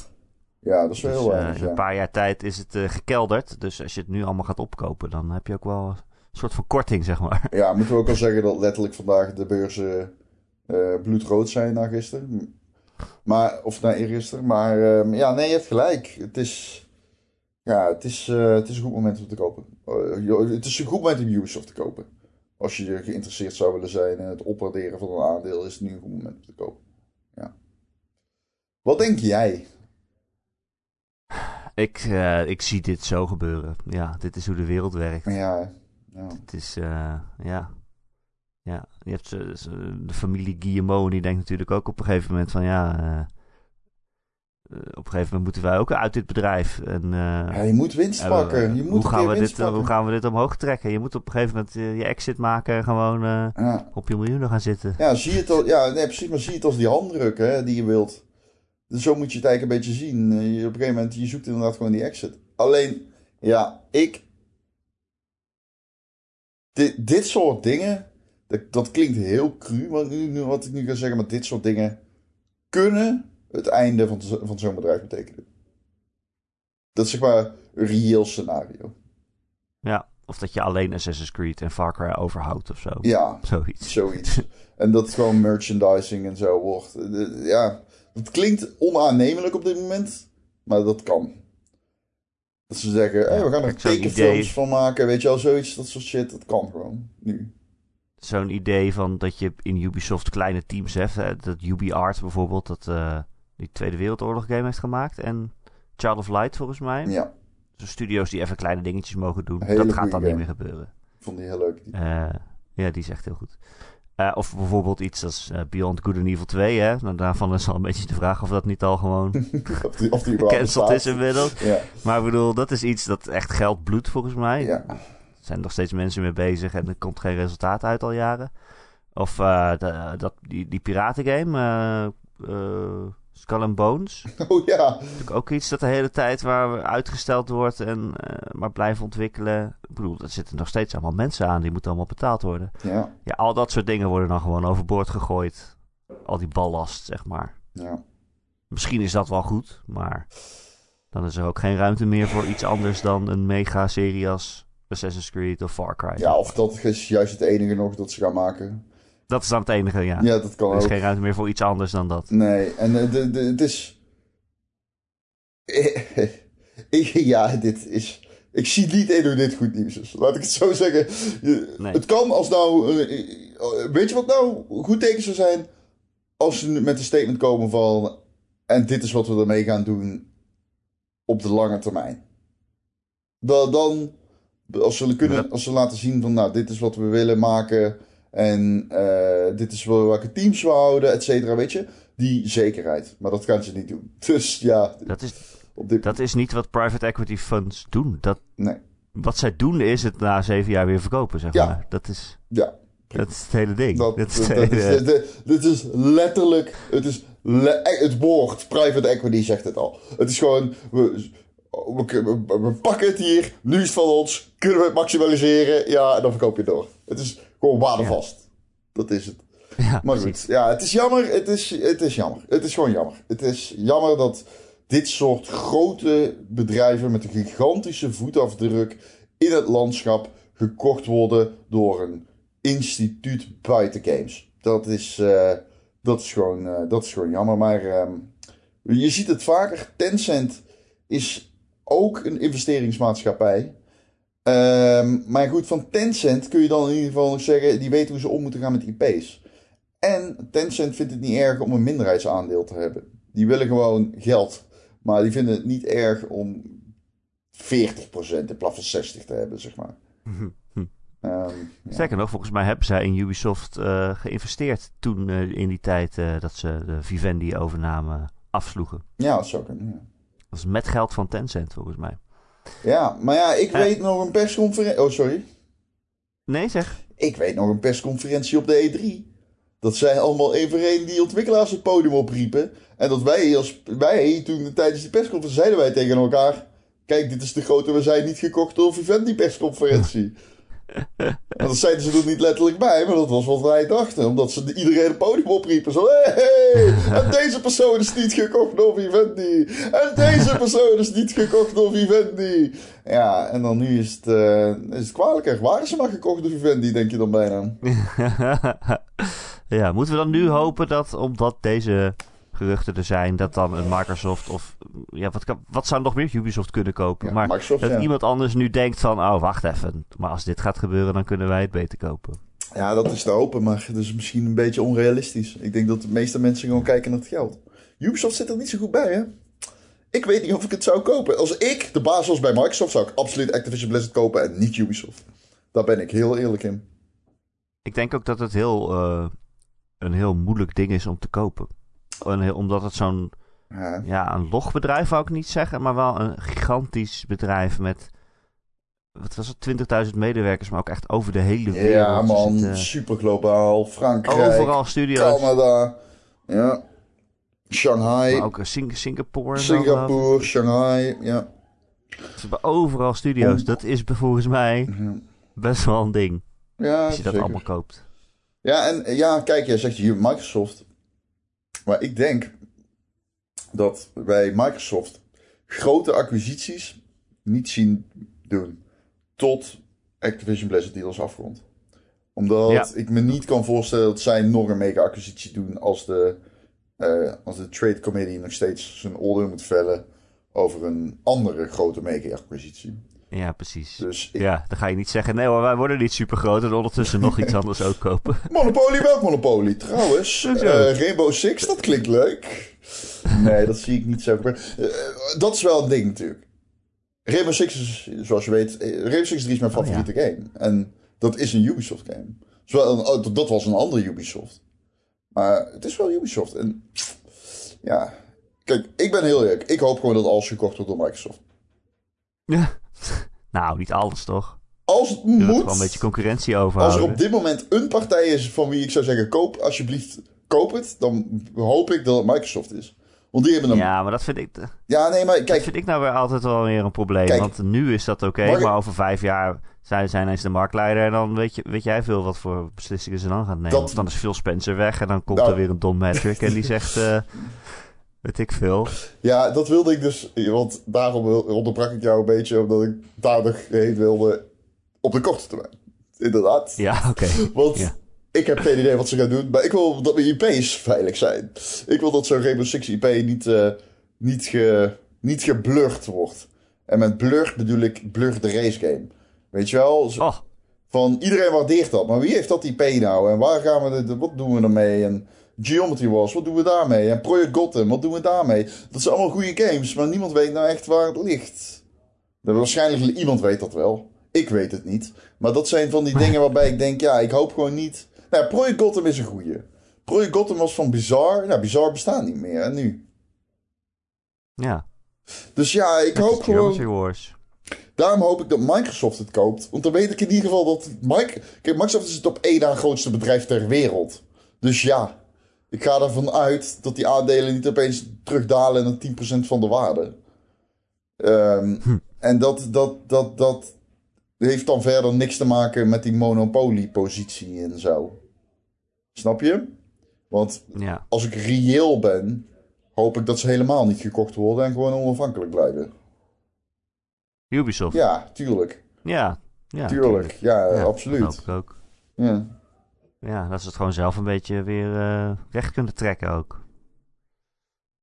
ja dat is wel Dus, heel eh, weinig, in een ja. paar jaar tijd is het eh, gekelderd. Dus als je het nu allemaal gaat opkopen, dan heb je ook wel een soort van korting, zeg maar. Ja, moeten we ook al zeggen dat letterlijk vandaag de beurzen eh, bloedrood zijn na gisteren. Maar, of na eergisteren. Maar ehm, ja, nee, je hebt gelijk. Het is, ja, het is, eh, het is een goed moment om te kopen. Eh, het is een goed moment om Ubisoft te kopen. Als je geïnteresseerd zou willen zijn in het opwaarderen van een aandeel, is het nu een goed moment om te kopen. Ja. Wat denk jij? Ik, eh, ik zie dit zo gebeuren. Ja, dit is hoe de wereld werkt. Ja, ja. Het is, ja. Je hebt de familie Guillemot, die denkt natuurlijk ook op een gegeven moment van ja. eh, eh, op een gegeven moment moeten wij ook uit dit bedrijf. En, eh, Ja, je moet winst en, pakken. Je moet hoe, gaan we dit, hoe gaan we dit omhoog trekken? Je moet op een gegeven moment je exit maken en gewoon Ja. op je miljoenen gaan zitten. Ja, zie het als, ja, nee, precies, maar zie het als die handdruk hè, die je wilt. Dus zo moet je het eigenlijk een beetje zien. Je, op een gegeven moment, je zoekt inderdaad gewoon die exit. Alleen, ja, ik... Dit, dit soort dingen, dat, dat klinkt heel cru wat, ik nu ga zeggen, maar dit soort dingen kunnen het einde van, van zo'n bedrijf betekenen. Dat is zeg maar een reëel scenario. Ja, of dat je alleen Assassin's Creed en Far Cry overhoudt of zo. Ja, Zoiets. Zoiets. en dat gewoon merchandising en zo wordt. Eh, Ja, het klinkt onaannemelijk op dit moment, maar dat kan. Dat ze zeggen, hey, we gaan er tekenfilms idee- van maken, weet je wel, zoiets, dat soort shit, dat kan gewoon, nu. Zo'n idee van dat je in Ubisoft kleine teams hebt. Hè? Dat UbiArt bijvoorbeeld, dat eh, die Tweede Wereldoorlog game heeft gemaakt. En Child of Light volgens mij. Ja, Zo studio's die even kleine dingetjes mogen doen. Hele dat gaat dan niet meer gebeuren. ik vond die heel leuk. Die- Eh, ja, die is echt heel goed. Eh, of bijvoorbeeld iets als Beyond Good and Evil 2. Hè? Nou, daarvan is al een beetje de vraag of dat niet al gewoon of die, of die überhaupt gecanceld is inmiddels. Ja, Maar ik bedoel, dat is iets dat echt geld bloedt volgens mij. ja. Er zijn nog steeds mensen mee bezig en er komt geen resultaat uit al jaren. Of eh, de- dat, die, die piratengame, eh eh, Skull and Bones. Oh ja, Natuurlijk ook iets dat de hele tijd waar uitgesteld wordt en maar blijven ontwikkelen. Ik bedoel, er zitten nog steeds allemaal mensen aan, die moeten allemaal betaald worden. ja, Ja, al dat soort dingen worden dan gewoon overboord gegooid. Al die ballast, zeg maar. ja. Misschien is dat wel goed, maar dan is er ook geen ruimte meer voor iets anders dan een mega-serie als Assassin's Creed of Far Cry. Ja, of dat is juist het enige nog dat ze gaan maken. Dat is dan het enige, ja. Ja, dat kan er is ook. geen ruimte meer voor iets anders dan dat. Nee, en eh, de, de, het is... Ja, dit is... Ik zie niet in hoe dit goed nieuws is. Laat ik het zo zeggen. Nee. Het kan als nou... eh, Weet je wat nou goed teken zou zijn? Als ze met een statement komen van... En dit is wat we ermee gaan doen op de lange termijn. Dan, dan als, ze kunnen, als ze laten zien van... Nou, dit is wat we willen maken... En eh, dit is wel welke teams we houden, et cetera, weet je. Die zekerheid. Maar dat gaan ze niet doen. Dus ja, Dat is, op dit dat is niet wat private equity funds doen. Dat, Nee, wat zij doen is het na zeven jaar weer verkopen, zeg Ja. maar. Dat is, ja. dat is het hele ding. Dat, Dat is het dat hele- is, dit, dit is letterlijk... Het is le- het woord private equity zegt het al. Het is gewoon... We, we, we- pakken het hier. Nu is het van ons. Kunnen we het maximaliseren? Ja, en dan verkoop je het door. Het is gewoon waardevast. Dat is het. ja, Maar precies. goed, ja, het is jammer. Het is, het is jammer. Het is gewoon jammer. Het is jammer dat dit soort grote bedrijven met een gigantische voetafdruk in het landschap gekocht worden door een instituut buiten games. Dat is, eh, dat is, gewoon, eh, dat is gewoon jammer. Maar ehm, je ziet het vaker. Tencent is ook een investeringsmaatschappij. Ehm, maar goed, van Tencent kun je dan in ieder geval nog zeggen... die weten hoe ze om moeten gaan met IP's. En Tencent vindt het niet erg om een minderheidsaandeel te hebben. Die willen gewoon geld. Maar die vinden het niet erg om 40% in plaats van 60% te hebben, zeg maar. Ja. Sterker nog, volgens mij hebben zij in Ubisoft eh, geïnvesteerd toen eh, in die tijd eh, dat ze de Vivendi-overname afsloegen. ja, dat zou kunnen. Ja. Dat is met geld van Tencent, volgens mij. Ja, maar ja, ik Eh. weet nog een persconferentie... Oh, sorry. Nee, zeg. Ik weet nog een persconferentie op de E3. Dat zij allemaal één die ontwikkelaars het podium opriepen. En dat wij, als, wij toen tijdens die persconferentie zeiden wij tegen elkaar... Kijk, dit is de grote, we zijn niet gekocht door Vivendi persconferentie. Dat zeiden ze er niet letterlijk bij, maar dat was wat wij dachten. Omdat ze iedereen het podium opriepen. Zo, hey, hey, en deze persoon is niet gekocht door Vivendi. En deze persoon is niet gekocht door Vivendi. Ja, en dan nu is het, eh, is het kwalijker. Waren ze maar gekocht door Vivendi, denk je dan bijna? ja, moeten we dan nu hopen dat, omdat deze geruchten er zijn, dat dan een Microsoft of... Ja, wat, kan, wat zou nog meer Ubisoft kunnen kopen? Ja, maar Microsoft, dat ja. iemand anders nu denkt van, oh, wacht even. Maar als dit gaat gebeuren, dan kunnen wij het beter kopen. Ja, dat is te hopen, maar dat is misschien een beetje onrealistisch. Ik denk dat de meeste mensen gewoon kijken naar het geld. Ubisoft zit er niet zo goed bij, hè? Ik weet niet of ik het zou kopen. Als ik de baas was bij Microsoft, zou ik absoluut Activision Blizzard kopen en niet Ubisoft. Daar ben ik heel eerlijk in. Ik denk ook dat het heel, eh, een heel moeilijk ding is om te kopen. Omdat het zo'n, Ja, ja, een logbedrijf wou ik niet zeggen, maar wel een gigantisch bedrijf met, wat was het, 20.000 medewerkers, maar ook echt over de hele wereld. ja Er man, zitten super globaal. Frankrijk, overal studio's, Canada, ja. Shanghai, maar ook eh, Sing- Singapore. Singapore, Shanghai, ja. Ze hebben overal studio's. Dat is volgens mij best wel een ding, ja als je dat zeker. allemaal koopt. Ja, en ja, kijk, jij zegt hier Microsoft. Maar ik denk dat wij Microsoft grote acquisities niet zien doen tot Activision Blizzard deal is afgerond. Omdat Ja. ik me niet kan voorstellen dat zij nog een mega acquisitie doen als de, eh, als de Trade Committee nog steeds zijn oordeel moet vellen over een andere grote mega-acquisitie. Ja, precies. Dus ik- Ja, dan ga je niet zeggen, nee hoor, wij worden niet super groot en ondertussen nog iets anders ook kopen. Monopoly, welk Monopoly? Trouwens, eh, Rainbow Six, dat klinkt leuk. Nee, dat zie ik niet zo gebeuren. Eh, dat is wel een ding natuurlijk. Rainbow Six is, zoals je weet, eh, Rainbow Six 3 is mijn Oh, ja. favoriete game. En dat is een Ubisoft game. Zowel een, oh, dat was een andere Ubisoft. Maar het is wel Ubisoft. En ja, kijk, ik ben heel eerlijk. Ik hoop gewoon dat alles gekocht wordt door Microsoft. Ja. Nou, niet alles toch? Als het moet gewoon een beetje concurrentie als er op dit moment een partij is van wie ik zou zeggen, koop alsjeblieft, koop het. Dan hoop ik dat het Microsoft is. Want die hebben een Ja, maar dat vind ik, Ja, nee, maar dat kijk, vind ik nou weer altijd wel weer een probleem. Kijk. want nu is dat oké, ik- maar over vijf jaar zijn, zijn eens de marktleider. En dan weet, je, weet jij veel wat voor beslissingen ze dan gaan nemen. Dat- Of dan is Phil Spencer weg en dan komt Nou. er weer een Don Matrick en die zegt... eh, weet ik veel. ja, dat wilde ik dus, want daarom onderbrak ik jou een beetje, omdat ik daar nog heen wilde op de korte termijn. Inderdaad. Ja, oké. Want Ja. ik heb geen idee wat ze gaan doen, maar ik wil dat mijn IP's veilig zijn. Ik wil dat zo'n Rainbow Six IP niet, eh, niet, ge, niet geblurred wordt. En met blur bedoel ik blur de race game. Weet je wel? Zo- Oh, Van iedereen waardeert dat, maar wie heeft dat IP nou? En waar gaan we dit, wat doen we ermee? En Geometry Wars, wat doen we daarmee? En Project Gotham, wat doen we daarmee? Dat zijn allemaal goede games, maar niemand weet nou echt waar het ligt. Nou, waarschijnlijk iemand weet dat wel. Ik weet het niet. Maar dat zijn van die dingen waarbij ik denk, ja, ik hoop gewoon niet. Nou, ja, Project Gotham is een goeie. Project Gotham was van Bizarre. Nou, Bizarre bestaat niet meer. En nu? ja. Dus ja, ik hoop Geometry gewoon. Wars. Daarom hoop ik dat Microsoft het koopt. Want dan weet ik in ieder geval dat. Mike, kijk, Microsoft is het op één na grootste bedrijf ter wereld. Dus ja, ik ga ervan uit dat die aandelen niet opeens terugdalen naar 10% van de waarde. Ehm, En dat, dat, dat, dat heeft dan verder niks te maken met die monopoliepositie en zo. Snap je? Want Ja. als ik reëel ben, hoop ik dat ze helemaal niet gekocht worden en gewoon onafhankelijk blijven. Ubisoft. Ja, tuurlijk. Ja. ja Tuurlijk. Ja, Ja, absoluut. Dat hoop ik ook. Ja. Ja, dat ze het gewoon zelf een beetje weer eh, recht kunnen trekken ook.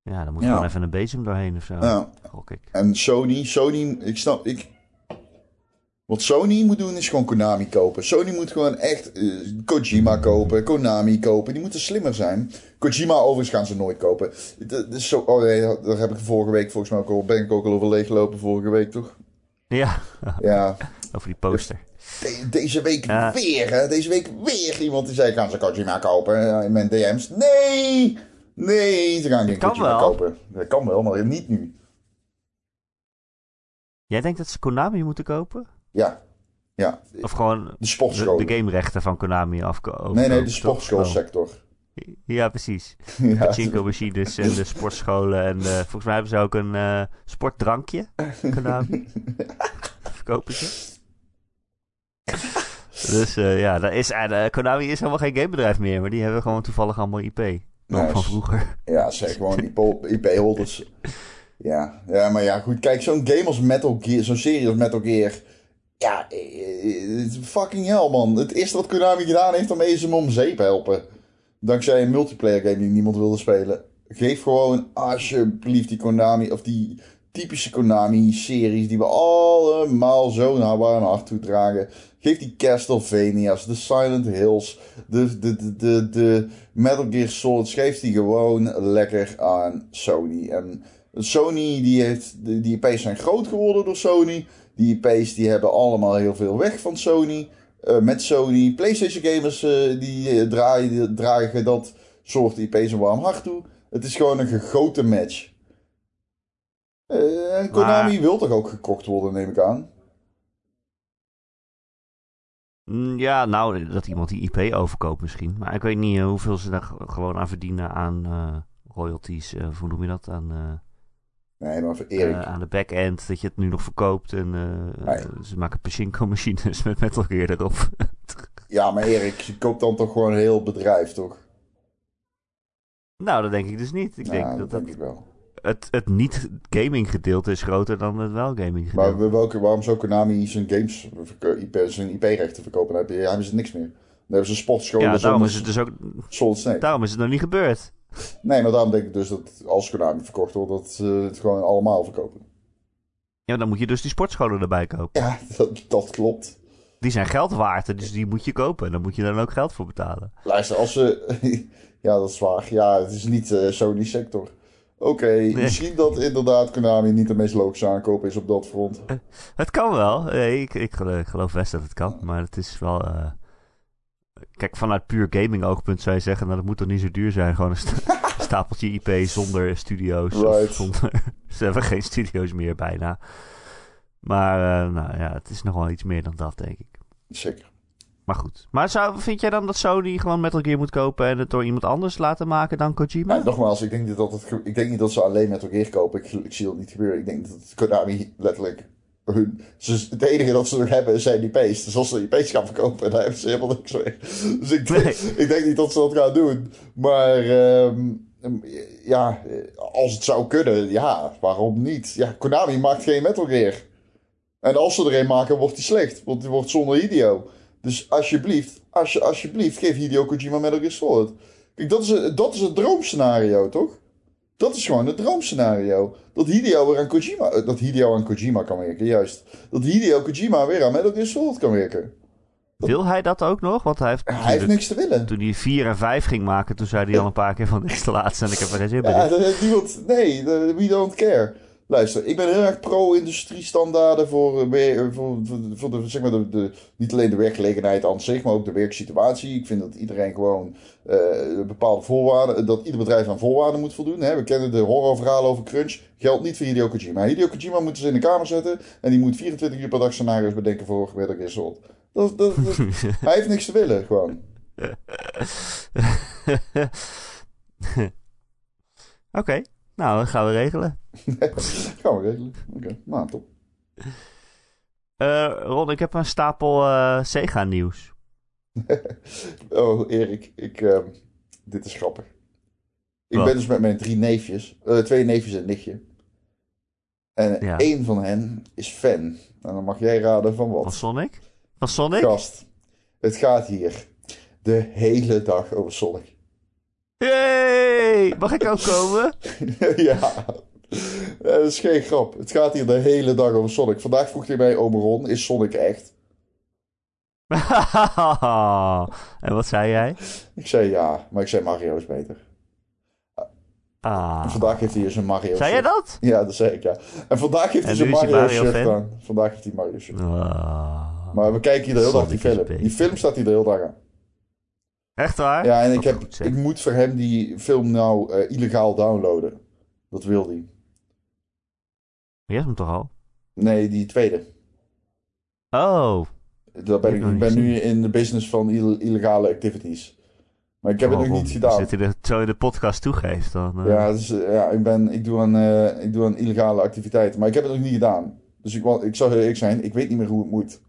Ja, dan moet Ja. gewoon even een bezem doorheen of zo. Ja. Gok ik. En Sony, Sony, ik snap, ik... Wat Sony moet doen is gewoon Konami kopen. Sony moet gewoon echt eh, Kojima kopen, Konami kopen. Die moeten slimmer zijn. Kojima overigens gaan ze nooit kopen. Dat dat is zo, oh nee, daar heb ik vorige week volgens mij ook al, ben ik ook al over leeggelopen vorige week, toch? Ja, Ja, over die poster. De- deze week Ja. weer, hè? Deze week weer iemand die zei, gaan ze Kojima kopen? Ja, In mijn DM's. Nee! Nee, ze gaan geen Kojima wel. kopen. Dat kan wel, maar niet nu. Jij denkt dat ze Konami moeten kopen? Ja. Ja, Of gewoon de de, sportscholen. de gamerechten van Konami afkopen? Nee, nee, de sportschoolsector. Ja, precies. Ja, Pachinko-machines en de sportscholen. En eh, volgens mij hebben ze ook een eh, sportdrankje. Konami. Verkopen ze. Dus eh, ja, dat is, eh, Konami is helemaal geen gamebedrijf meer. Maar die hebben gewoon toevallig allemaal IP. Nog Nice. van vroeger. ja zeg gewoon IP-holders. Ja. ja, maar ja, goed. Kijk, zo'n game als Metal Gear, zo'n serie als Metal Gear. Ja, eh, fucking hell, man. Het eerste wat Konami gedaan heeft, daarmee is hem om zeep helpen. Dankzij een multiplayer game die niemand wilde spelen. Geef gewoon alsjeblieft die Konami, of die typische Konami-series die we allemaal zo naar hart toe dragen. Geef die Castlevania's, de Silent Hills, de, de, de, de, Metal Gear Solid. Geef die gewoon lekker aan Sony. En Sony, die, heeft, die IP's zijn groot geworden door Sony. Die IP's die hebben allemaal heel veel weg van Sony. Eh, met Sony. PlayStation gamers eh, die eh, draaien, dragen dat soort IP's een warm hart toe. Het is gewoon een gegoten match. Eh, en Konami wil toch ook gekocht worden, neem ik aan. Mm, Ja, nou, dat iemand die IP overkoopt misschien. Maar ik weet niet eh, hoeveel ze daar gewoon aan verdienen aan eh, royalties. hoe noem je dat? Aan, Nee, maar voor Erik. aan de back-end. Dat je het nu nog verkoopt. En Nee. eh, ze maken Pachinko-machines met Metal Gear erop. ja, maar Erik, je koopt dan toch gewoon een heel bedrijf, toch? nou, dat denk ik dus niet. Ik ja, denk dat dat, denk dat ik wel. Het, het niet-gaming gedeelte is groter dan het wel-gaming gedeelte. Maar welke, waarom zou Konami zijn games, IP, zijn IP-rechten verkopen? Dan hebben ze niks meer. Dan hebben ze sportscholen ja, daarom is, het dus ook, Solid Snake. daarom is het nog niet gebeurd. Nee, maar daarom denk ik dus dat als Konami verkocht wordt, dat ze het gewoon allemaal verkopen. Ja, dan moet je dus die sportscholen erbij kopen. Ja, dat, dat klopt. Die zijn geld waard, dus die moet je kopen. En dan moet je dan ook geld voor betalen. Luister, als ze... ja, dat is waar. Ja, het is niet uh, Oké, misschien dat inderdaad Konami niet de meest logische aankoop is op dat front. Het kan wel. Nee, ik, ik, geloof best dat het kan. Maar het is wel... Uh... Kijk, vanuit puur gaming oogpunt zou je zeggen... Nou, dat moet toch niet zo duur zijn? Gewoon een sta stapeltje IP zonder studio's. Right. Zonder... Ze hebben geen studio's meer bijna. Maar uh, nou ja, het is nog wel iets meer dan dat, denk ik. Zeker. Maar goed. Maar zou, vind jij dan dat Sony gewoon Metal Gear moet kopen en het door iemand anders laten maken dan Kojima? Ja, nogmaals, ik denk, niet dat het, ik denk niet dat ze alleen Metal Gear kopen. Ik, ik zie dat niet gebeuren. Ik denk dat Konami letterlijk hun... Ze, het enige dat ze nog hebben zijn IP's. Dus als ze IP's gaan verkopen, dan hebben ze helemaal niks meer. Dus ik, denk, ik denk niet dat ze dat gaan doen. Maar um, ja, als het zou kunnen, ja, waarom niet? Ja, Konami maakt geen Metal Gear. En als ze er een maken, wordt die slecht. Want die wordt zonder Hideo. Dus alsjeblieft, als je, alsjeblieft, geef Hideo Kojima Metal Gear Solid. Kijk, dat is, dat is het droomscenario, toch? Dat is gewoon het droomscenario. Dat Hideo weer aan Kojima... Eh, dat Hideo aan Kojima kan werken, juist. Dat Hideo Kojima weer aan Metal Gear Solid kan werken. Wil hij dat ook nog? Want hij heeft, hij heeft niks te willen. Toen hij 4 en 5 ging maken, toen zei hij al een paar keer van niks te laat en ik heb er geen zin in. Ja, dat heeft niemand... Nee, we don't care. Luister, ik ben heel erg pro-industriestandaarden voor, eh, voor, de, zeg maar de, de, niet alleen de werkgelegenheid aan zich, maar ook de werksituatie. Ik vind dat iedereen gewoon uh, bepaalde voorwaarden, dat ieder bedrijf aan voorwaarden moet voldoen. Hè. We kennen de horrorverhalen over crunch. Geldt niet voor Hideo Kojima. Hideo Kojima moeten ze in de kamer zetten en die moet 24 uur per dag scenario's bedenken voor Solid. Dat, dat, dat, hij heeft niks te willen, gewoon. Oké. Okay. Nou, dat gaan we regelen. gaan we regelen. Oké, okay. nou top. Uh, Ron, ik heb een stapel uh, Sega nieuws. oh, Erik, ik, uh, dit is grappig. Ik wat? ben dus met mijn drie neefjes, uh, twee neefjes en nichtje. En ja. één van hen is fan. En dan mag jij raden van wat. Van Sonic? Van Sonic? Gast, het gaat hier de hele dag over Sonic. Yay! Mag ik ook komen? ja. Dat is geen grap. Het gaat hier de hele dag over Sonic. Vandaag vroeg hij mij, Omeron, is Sonic echt? en wat zei jij? Ik zei ja, maar ik zei Mario is beter. Ah. Vandaag heeft hij dus een Mario Zei jij dat? Ja, dat zei ik, ja. En vandaag heeft hij zijn Mario, Mario shirt aan. Vandaag heeft hij Mario shirt ah. Maar we kijken hier de hele dag die film. Die film staat hier de hele dag aan. Echt waar? Ja, en ik, heb, ik moet voor hem die film nou uh, illegaal downloaden. Dat wil hij. Je hebt hem toch al? Nee, die tweede. Oh. Dat ben ik, ik ben nu in de business van illegale activities. Maar ik heb oh, het nog niet gedaan. Als je zo in de podcast toegeeft, dan... Uh... Ja, dus, uh, ja ik, ben, ik, doe aan, uh, ik doe aan illegale activiteiten. Maar ik heb het nog niet gedaan. Dus ik, ik zou heel eerlijk zijn, ik weet niet meer hoe het moet.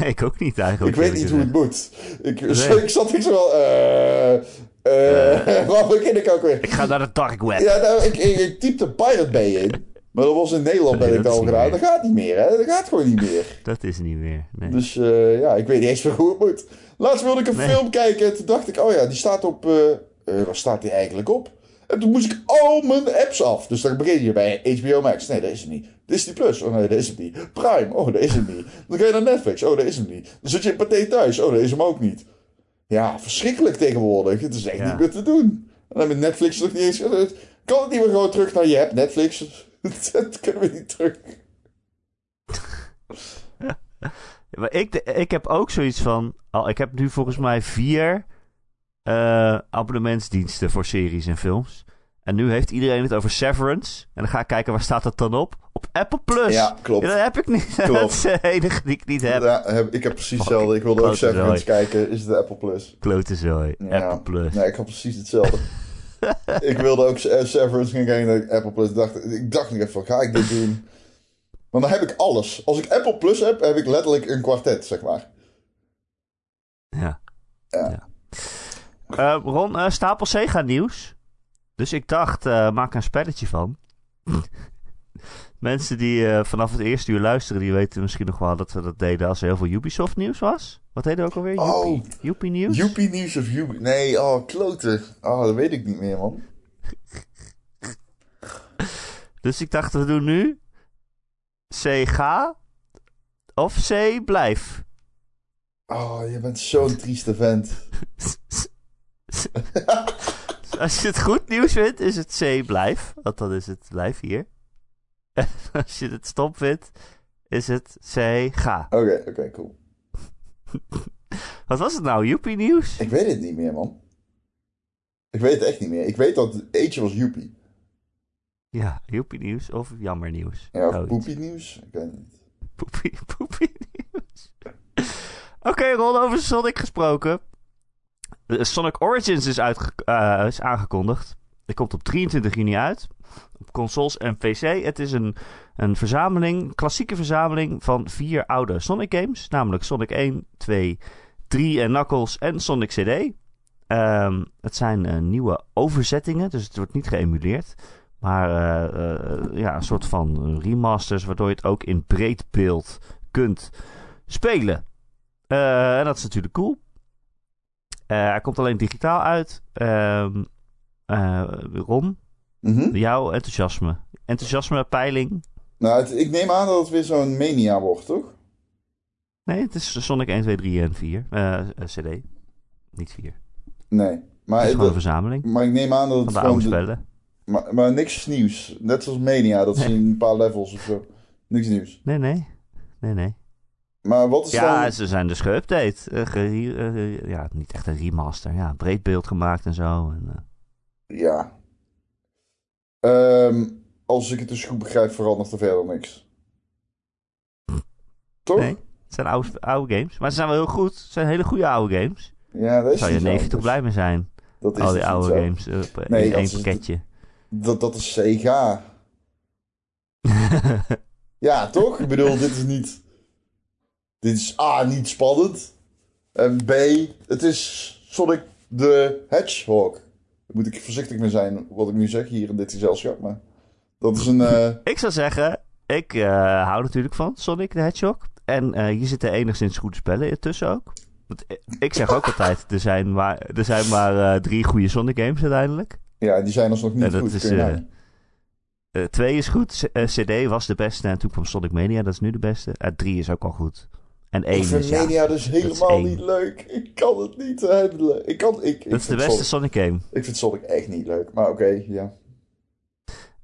ik ook niet eigenlijk. Ik weet niet hoe het moet. Ik, nee. ik zat ik zo wel... Uh, uh, waar begin ik ook weer? Ik ga naar de dark web. Ja, nou, ik, ik, ik typte Pirate Bay in. Maar dat was in Nederland nee, ben ik al gedaan. Dat gaat niet meer, hè? Dat gaat gewoon niet meer. Dat is niet meer. Nee. Dus uh, ja, ik weet niet eens meer hoe het moet. Laatst wilde ik een nee. film kijken. En toen dacht ik, oh ja, die staat op. Uh, waar staat die eigenlijk op? En toen moest ik al mijn apps af. Dus dan begin je bij HBO Max. Nee, dat is het niet. Disney Plus. Oh nee, dat is het niet. Prime. Oh, dat is het niet. Dan ga je naar Netflix. Oh, dat is het niet. Dan zit je in Pathé thuis. Oh, dat is hem ook niet. Ja, verschrikkelijk tegenwoordig. Het is echt ja. niet meer te doen. En dan met Netflix nog niet eens. Kan het niet meer gewoon terug naar je app, Netflix? dat kunnen we niet terug. maar ik, ik heb ook zoiets van. Al, ik heb nu volgens mij vier uh, abonnementsdiensten voor series en films. En nu heeft iedereen het over Severance. En dan ga ik kijken waar staat dat dan op. Op Apple Plus. Ja, klopt. Ja, dat heb ik niet. Klopt. dat is de enige die ik niet heb. Ja, heb ik heb precies hetzelfde. Ik wilde ook Severance kijken. Is het Apple Plus? Klote zooi. Ja. Apple Plus. Nee, ik had precies hetzelfde. ik wilde ook Severance gaan kijken Apple Plus. Ik dacht, ik dacht nog even, ga ik dit doen? Maar dan heb ik alles. Als ik Apple Plus heb, heb ik letterlijk een kwartet, zeg maar. Ja. Ja. ja. Uh, Ron, uh, stapel Sega nieuws. Dus ik dacht, uh, maak een spelletje van. Mensen die eh, vanaf het eerste uur luisteren, die weten misschien nog wel dat we dat deden als er heel veel Ubisoft nieuws was. Wat we ook alweer? Oh. Joepie, Joepie nieuws? Joepie nieuws of Joepie... Nee, oh, kloten. Oh, dat weet ik niet meer, man. Dus ik dacht, we doen nu C ga of C blijf. Oh, je bent zo'n trieste vent. Als je het goed nieuws vindt, is het C blijf. Want dan is het blijf hier. En als je het stom vindt, is het C ga. Oké, oké, cool. Wat was het nou? Joepie nieuws? Ik weet het niet meer, man. Ik weet het echt niet meer. Ik weet dat het eentje was Joepie. Ja, joepie nieuws of jammer nieuws. Ja, of. Poepie nieuws. Ik weet het niet. Poepie, poepie nieuws. Oké, Ron, over Sonic gesproken. Eh, Sonic Origins is, eh, is aangekondigd. Het komt op 23 juni uit. Op consoles en PC. Het is een, een verzameling, klassieke verzameling van vier oude Sonic games. Namelijk Sonic 1, 2, 3 en Knuckles en Sonic CD. Ehm, het zijn eh, nieuwe overzettingen, dus het wordt niet geëmuleerd. Maar ja, een soort van remasters, waardoor je het ook in breed beeld kunt spelen. En dat is natuurlijk cool. Eh, hij komt alleen digitaal uit. Ron, Mhm. jouw enthousiasme. Enthousiasme, peiling. Nou, het- ik neem aan dat het weer zo'n mania wordt, toch? Nee, het is Sonic 1, 2, 3 en 4. Eh, CD. Niet 4. Nee. Het Maar, is gewoon een verzameling maar ik neem aan dat van het de gewoon... oude de- spellen. maar, maar niks nieuws. Net zoals mania, dat Nee. in een paar levels of zo. Niks nieuws. Nee, nee. Nee, nee. Maar wat is Ja, dan... ze zijn dus geüpdate. Eh, eh, ja, niet echt een remaster. Ja, breed beeld gemaakt en zo. En, eh, Ja. Ehm, als ik het dus goed begrijp, verandert er verder niks. Toch? Nee. Het zijn oude, oude games. Maar ze zijn wel heel goed. Het zijn hele goede oude games. Ja, dat is zou je neefje toch blij mee zijn. Dat is Al die oude games Nee, in één pakketje. Dat, dat is Sega. Ja, toch? Ik bedoel, dit is niet... Dit is A, niet spannend. En B, het is Sonic the Hedgehog. Daar moet ik voorzichtig mee zijn wat ik nu zeg hier in dit gezelschap. Maar dat is een... eh, ik zou zeggen, ik eh, hou natuurlijk van Sonic the Hedgehog. En eh, hier zitten enigszins goede spellen tussen ook. Want ik- zeg ook altijd, er zijn maar, er zijn maar drie goede Sonic games uiteindelijk. ja, die zijn alsnog niet goed. is, twee is goed, C- CD was de beste en toen kwam Sonic Mania, dat is nu de beste. Eh, drie is ook al goed. En één ik vind ja, Mania dus helemaal niet leuk. Ik kan het niet handelen. Ik kan... Ik, ik, dat is de beste Sonic, Sonic game. ik vind Sonic echt niet leuk. Maar oké, ja.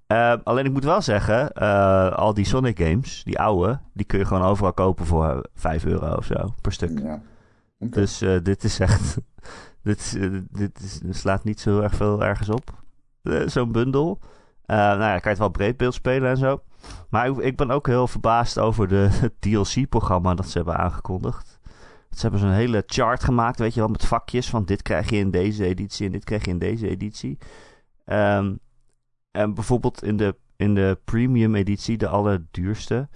Eh, alleen ik moet wel zeggen, eh, al die Sonic games, die oude, die kun je gewoon overal kopen voor 5 euro of zo per stuk. ja. Dus eh, dit is echt, dit, is, eh, dit is, slaat niet zo erg veel ergens op, eh, zo'n bundel. Eh, nou ja, kan je het wel breedbeeld spelen en zo. Maar ik, ik ben ook heel verbaasd over de, het DLC-programma dat ze hebben aangekondigd. Ze hebben zo'n hele chart gemaakt, weet je wel, met vakjes van dit krijg je in deze editie en dit krijg je in deze editie. Ehm, en bijvoorbeeld in de, in de premium editie, de allerduurste,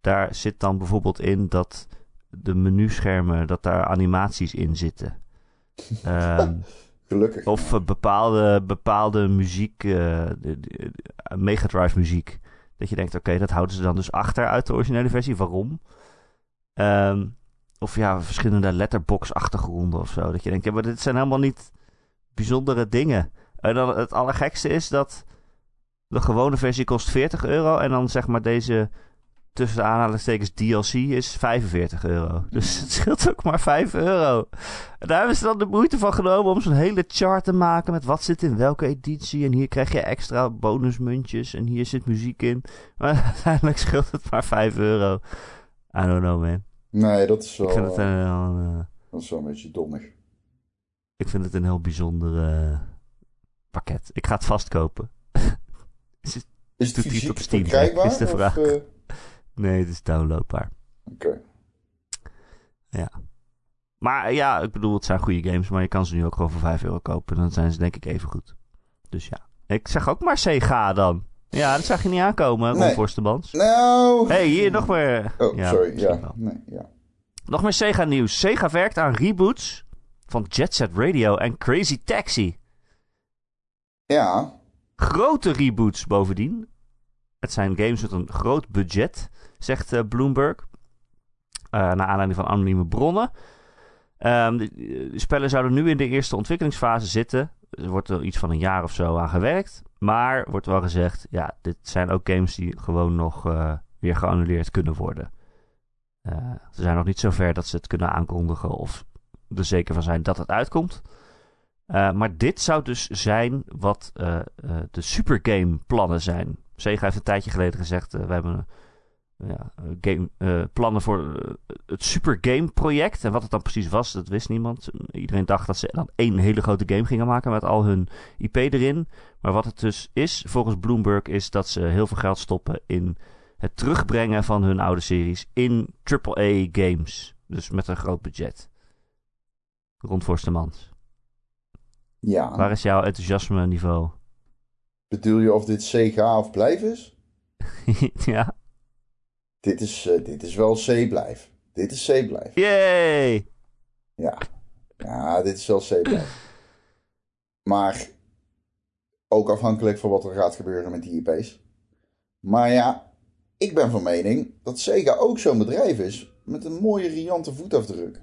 daar zit dan bijvoorbeeld in dat de menuschermen, dat daar animaties in zitten. Ehm, Gelukkig. of eh, bepaalde, bepaalde muziek, eh, de- de- de- Megadrive muziek. Dat je denkt, oké, dat houden ze dan dus achter uit de originele versie. Waarom? Ehm, of ja, verschillende letterbox-achtergronden of zo. Dat je denkt, ja, maar dit zijn helemaal niet bijzondere dingen. En dan het allergekste is dat de gewone versie kost 40 euro. En dan zeg maar deze tussen de aanhalingstekens DLC is 45 euro. Dus het scheelt ook maar 5 euro. En daar hebben ze dan de moeite van genomen om zo'n hele chart te maken met wat zit in welke editie. En hier krijg je extra bonusmuntjes en hier zit muziek in. Maar uiteindelijk scheelt het maar 5 euro. I don't know man. Nee, dat is wel, Ik vind het eh, een, heel, eh, dat is wel een beetje dommig. ik vind het een heel bijzonder eh, pakket. Ik ga het vastkopen. Is het hij het fysiek op Steam, verkrijgbaar? is de of, vraag. Eh, Nee, het is downloadbaar. Oké. Maar ja, ik bedoel, het zijn goede games, maar je kan ze nu ook gewoon voor 5 euro kopen. Dan zijn ze denk ik even goed. Dus ja. Ik zeg ook maar Sega dan. Ja, dat zag je niet aankomen, Nee. Nou... hey, hier nog meer. Oh, Ja, sorry. Ja. Nee, ja. Nog meer Sega nieuws. Sega werkt aan reboots van Jet Set Radio en Crazy Taxi. Ja. Grote reboots bovendien. Het zijn games met een groot budget, zegt Bloomberg. naar aanleiding van anonieme bronnen. Um, de, spellen zouden nu in de eerste ontwikkelingsfase zitten. Er wordt er iets van een jaar of zo aan gewerkt. Maar wordt wel gezegd, ja, dit zijn ook games die gewoon nog weer geannuleerd kunnen worden. Ze zijn nog niet zo ver dat ze het kunnen aankondigen of er zeker van zijn dat het uitkomt. Maar dit zou dus zijn wat de supergame plannen zijn. Sega heeft een tijdje geleden gezegd, we hebben ja, game, uh, plannen voor uh, het Super Game project. En wat het dan precies was, dat wist niemand. Iedereen dacht dat ze dan één hele grote game gingen maken met al hun IP erin. Maar wat het dus is, volgens Bloomberg, is dat ze heel veel geld stoppen in het terugbrengen van hun oude series in AAA games. Dus met een groot budget. Rond Forstemans. Ja. Waar is jouw enthousiasme niveau? Bedoel je of dit Sega of blijf is? ja dit is, uh, dit is wel C-blijf. Dit is C-blijf. Yay! Ja. ja, dit is wel C-blijf. maar ook afhankelijk van wat er gaat gebeuren met die IP's. Maar ja, ik ben van mening dat Sega ook zo'n bedrijf is met een mooie riante voetafdruk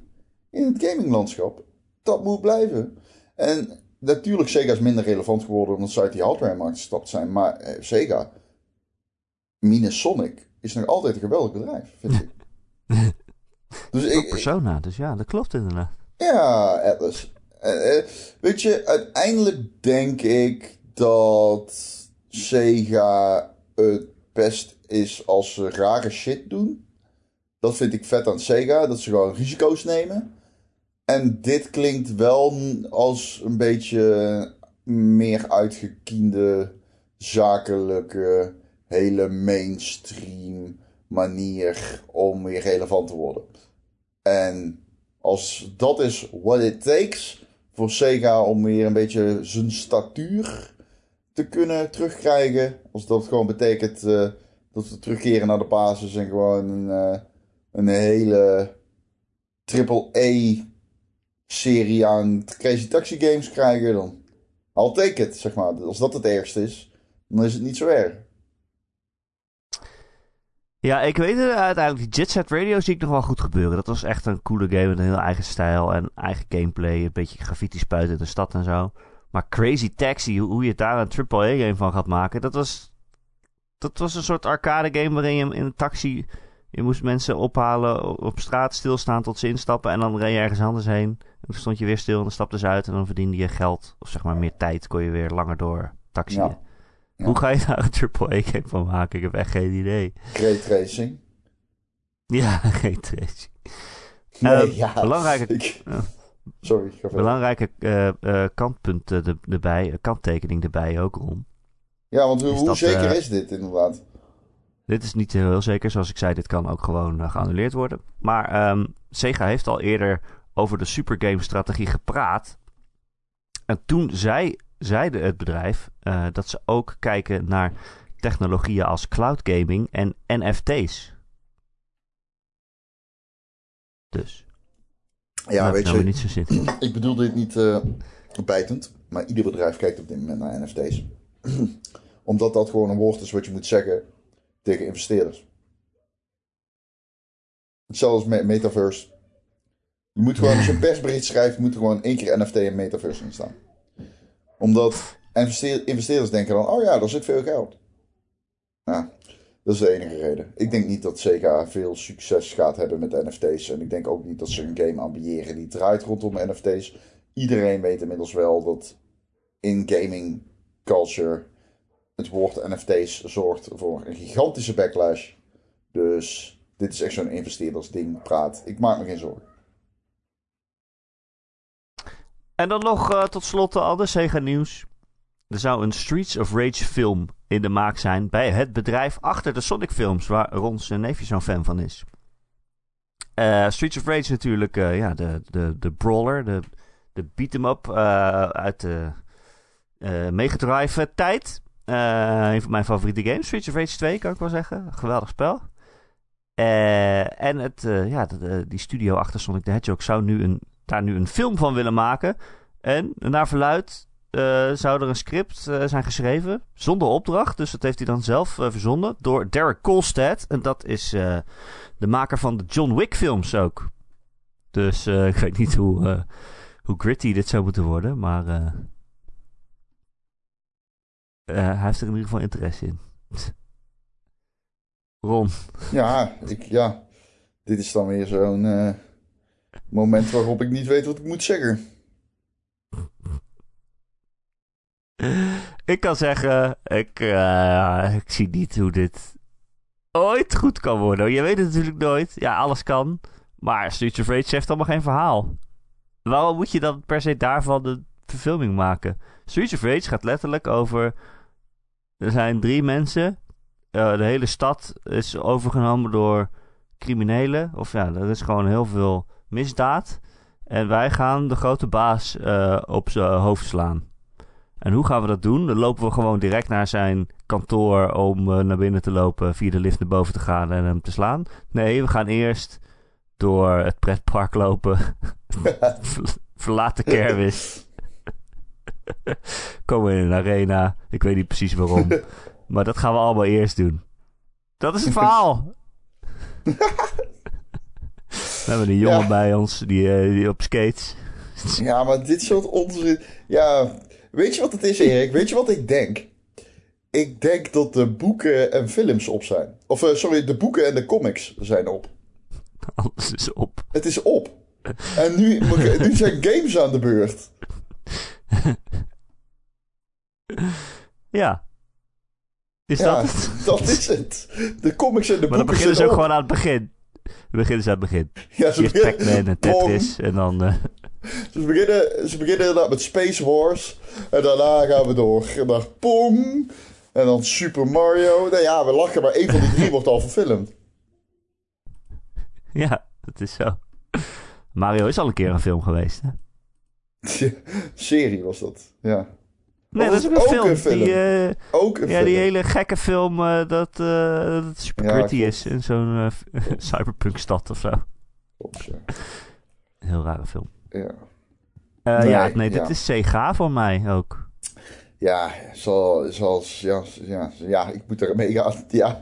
in het gaminglandschap. Dat moet blijven. En natuurlijk, Sega is minder relevant geworden omdat ze uit die hardware-markt gestapt zijn. Maar eh, Sega, minus Sonic, is nog altijd een geweldig bedrijf, vind ik. dus ik, Persona, dus ja, dat klopt inderdaad. Ja, Atlas. Uh, weet je, uiteindelijk denk ik dat Sega het best is als ze rare shit doen. Dat vind ik vet aan Sega, dat ze gewoon risico's nemen. En dit klinkt wel als een beetje meer uitgekiende zakelijke hele mainstream manier om weer relevant te worden. En als dat is what it takes voor Sega om weer een beetje zijn statuur te kunnen terugkrijgen. Als dat gewoon betekent uh, dat we terugkeren naar de basis en gewoon een, uh, een hele triple-A serie aan Crazy Taxi games krijgen, dan I'll take it, zeg maar. Als dat het ergste is, dan is het niet zo erg. Ja, ik weet het uiteindelijk. Die Jet Set Radio zie ik nog wel goed gebeuren. Dat was echt een coole game met een heel eigen stijl en eigen gameplay. Een beetje graffiti spuiten in de stad en zo. Maar Crazy Taxi, hoe je daar een AAA-game van gaat maken, dat was, dat was een soort arcade-game waarin je in een taxi... Je moest mensen ophalen, op straat stilstaan tot ze instappen en dan reed je ergens anders heen. En dan stond je weer stil en dan stapte ze uit en dan verdiende je geld. Of zeg maar meer tijd, kon je weer langer door taxiën. Hoe ga je daar een AAA-game van maken? Ik heb echt geen idee. Ray tracing. Ja, Ray tracing. Nee, uh, ja. Belangrijke, ik... Sorry. Belangrijke uh, uh, kantpunten erbij, kanttekening erbij ook, Ron. Ja, want hoe, hoe zeker is dit inderdaad? Dit is niet heel zeker. Zoals ik zei, dit kan ook gewoon geannuleerd worden. Maar um, Sega heeft al eerder over de supergame-strategie gepraat. En toen zei zeide het bedrijf uh, dat ze ook kijken naar technologieën als cloud gaming en NFT's. Dus. Ja, weet je, niet zo ik bedoel dit niet uh, bijtend, maar ieder bedrijf kijkt op dit moment naar NFT's. Omdat dat gewoon een woord is wat je moet zeggen tegen investeerders. Hetzelfde als metaverse. Je moet gewoon, als je een persbericht schrijft, moet er gewoon één keer NFT en metaverse in staan omdat investeerders denken dan, oh ja, daar zit veel geld. Nou, dat is de enige reden. Ik denk niet dat Sega veel succes gaat hebben met NFT's. En ik denk ook niet dat ze een game ambiëren die draait rondom NFT's. Iedereen weet inmiddels wel dat in gaming culture het woord NFT's zorgt voor een gigantische backlash. Dus dit is echt zo'n investeerdersding praat. Ik maak me geen zorgen. En dan nog uh, tot slot de andere Sega nieuws. Er zou een Streets of Rage film in de maak zijn bij het bedrijf achter de Sonic films, waar Ron zijn neefje zo'n fan van is. Streets of Rage natuurlijk, ja, de, de, de brawler, de, de beat-em-up uit de Mega Drive tijd. een van mijn favoriete games, Streets of Rage 2 kan ik wel zeggen. Geweldig spel. en het, ja, de, die studio achter Sonic the Hedgehog zou nu een daar nu een film van willen maken. En naar verluid eh, zou er een script eh, zijn geschreven zonder opdracht. Dus dat heeft hij dan zelf uh, verzonnen door Derek Kolstad. En dat is de maker van de John Wick films ook. Dus ik weet niet hoe, hoe gritty dit zou moeten worden, maar hij heeft er in ieder geval interesse in. Ron. Ja, ik, ja, dit is dan weer zo'n moment waarop ik niet weet wat ik moet zeggen. ik kan zeggen, ik, uh, ik zie niet hoe dit ooit goed kan worden. Je weet het natuurlijk nooit. Ja, alles kan. Maar Streets of Rage heeft allemaal geen verhaal. Waarom moet je dan per se daarvan de verfilming maken? Streets of Rage gaat letterlijk over... Er zijn drie mensen. Uh, de hele stad is overgenomen door criminelen. Of ja, er is gewoon heel veel misdaad. En wij gaan de grote baas uh, op zijn hoofd slaan. En hoe gaan we dat doen? Dan lopen we gewoon direct naar zijn kantoor om uh, naar binnen te lopen, via de lift naar boven te gaan en hem te slaan. Nee, we gaan eerst door het pretpark lopen. Verlaat de kermis. Komen in een arena. Ik weet niet precies waarom. maar dat gaan we allemaal eerst doen. Dat is het verhaal. we hebben een jongen bij ons die, uh, die op skates. ja, maar dit soort onzin. Ja, Weet je wat het is, Erik? Weet je wat ik denk? Ik denk dat de boeken en films op zijn. Of uh, sorry, de boeken en de comics zijn op. Alles is op. Het is op. En nu, nu zijn games aan de beurt. Ja. Is ja, dat het? Dat is het. De comics en de maar boeken Maar dan beginnen ze ook gewoon aan het begin. We beginnen ze aan het begin. Ja, ze Eerst Pac-Man en Tetris en dan... Uh... Ze beginnen, ze beginnen inderdaad met Space Wars. En daarna gaan we door naar Pong. En dan Super Mario. Nou ja, we lachen, maar één van die drie wordt al verfilmd. Ja, dat is zo. Mario is al een keer een film geweest, hè? Serie was dat, ja. Nee, dat is ook een film. Die, uh, ook een ja, film. die hele gekke film uh, dat, uh, dat het super ja, gritty is in zo'n cyberpunk stad of zo. Klopt, ja. Heel rare film. Ja. Nee, ja, nee, dit is Sega voor mij ook. Ja, zoals, zoals ja, ja, ja, ik moet er mee gaan. Ja,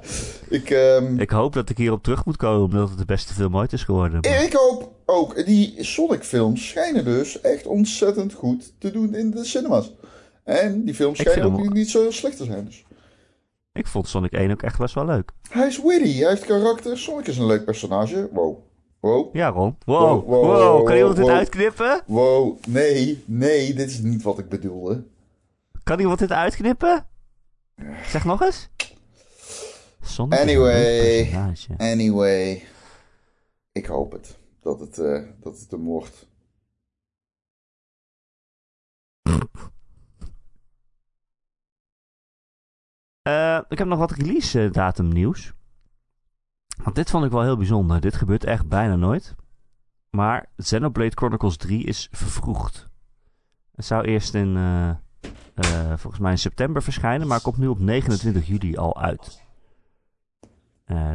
ik, um... ik hoop dat ik hierop terug moet komen, omdat het de beste film ooit is geworden. Maar... Ik hoop ook. Die Sonic-films schijnen dus echt ontzettend goed te doen in de cinemas. En die films schijnen ook hem... niet zo slecht te zijn. Dus. Ik vond Sonic 1 ook echt best wel leuk. Hij is witty, hij heeft karakter. Sonic is een leuk personage. Wow. Wow. Ja, Ron. Wow. Wow. wow. Kan iemand dit uitknippen? Wow. Nee, nee, dit is niet wat ik bedoelde. Kan iemand dit uitknippen? Zeg nog eens. Sonic anyway. Anyway. Ik hoop het. Dat het, uh, dat het hem wordt. Uh, ik heb nog wat release datum nieuws. Want dit vond ik wel heel bijzonder. Dit gebeurt echt bijna nooit. Maar Xenoblade Chronicles 3 is vervroegd. Het zou eerst in, uh, volgens mij in september verschijnen, maar komt nu op 29 juli al uit.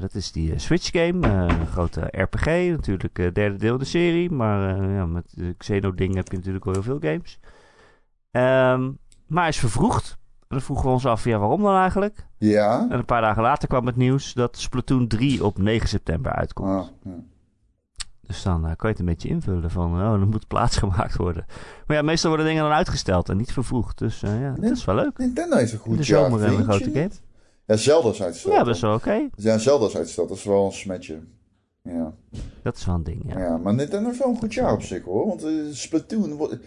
Dat is die Switch game, een grote RPG, natuurlijk derde deel de serie, maar ja, met de Xeno-ding heb je natuurlijk wel heel veel games. Um, maar is vervroegd dan vroegen we ons af, ja, waarom dan eigenlijk? Ja. En een paar dagen later kwam het nieuws dat Splatoon 3 op 9 september uitkomt. Ah, ja. Dus dan uh, kan je het een beetje invullen van, oh, dan moet plaats gemaakt worden. Maar ja, meestal worden dingen dan uitgesteld en niet vervoegd. Dus uh, ja, dat is wel leuk. Nintendo is een goed De zomer en een grote game. Ja, Zelda is uitgesteld. Ja, dat is wel oké. Okay. Ja, Zelda is uitgesteld. Dat is wel een smetje. Ja. Dat is wel een ding, ja. Ja, maar Nintendo heeft wel een goed jaar op zich, hoor. Want uh, Splatoon...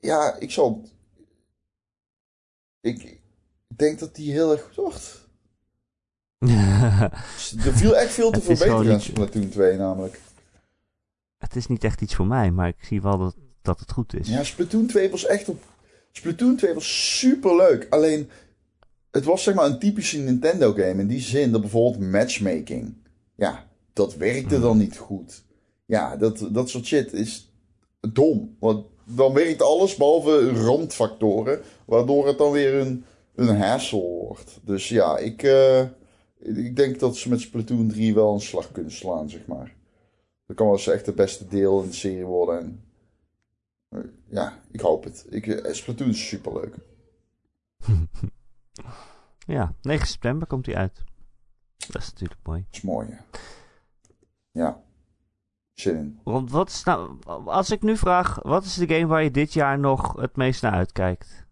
ja, ik zal ik denk dat die heel erg goed wordt. er viel echt veel te verbeteren aan Splatoon 2 namelijk. Het is niet echt iets voor mij, maar ik zie wel dat, dat het goed is. Ja, Splatoon 2 was echt op... Splatoon 2 was super leuk. Alleen, het was zeg maar een typische Nintendo game. In die zin dat bijvoorbeeld matchmaking. Ja, dat werkte hmm. dan niet goed. Ja, dat, dat soort shit is dom. Want dan werkt alles behalve randfactoren, waardoor het dan weer een, een hassle wordt. Dus ja, ik, uh, ik denk dat ze met Splatoon 3 wel een slag kunnen slaan, zeg maar. Dat kan wel eens echt het beste deel in de serie worden. En, ja, ik hoop het. Ik, eh, Splatoon is superleuk. ja, 9 september komt hij uit. Dat is natuurlijk mooi. Dat is mooi, ja. Ja. Zin in. Want wat is nou, als ik nu vraag, wat is de game waar je dit jaar nog het meest naar uitkijkt?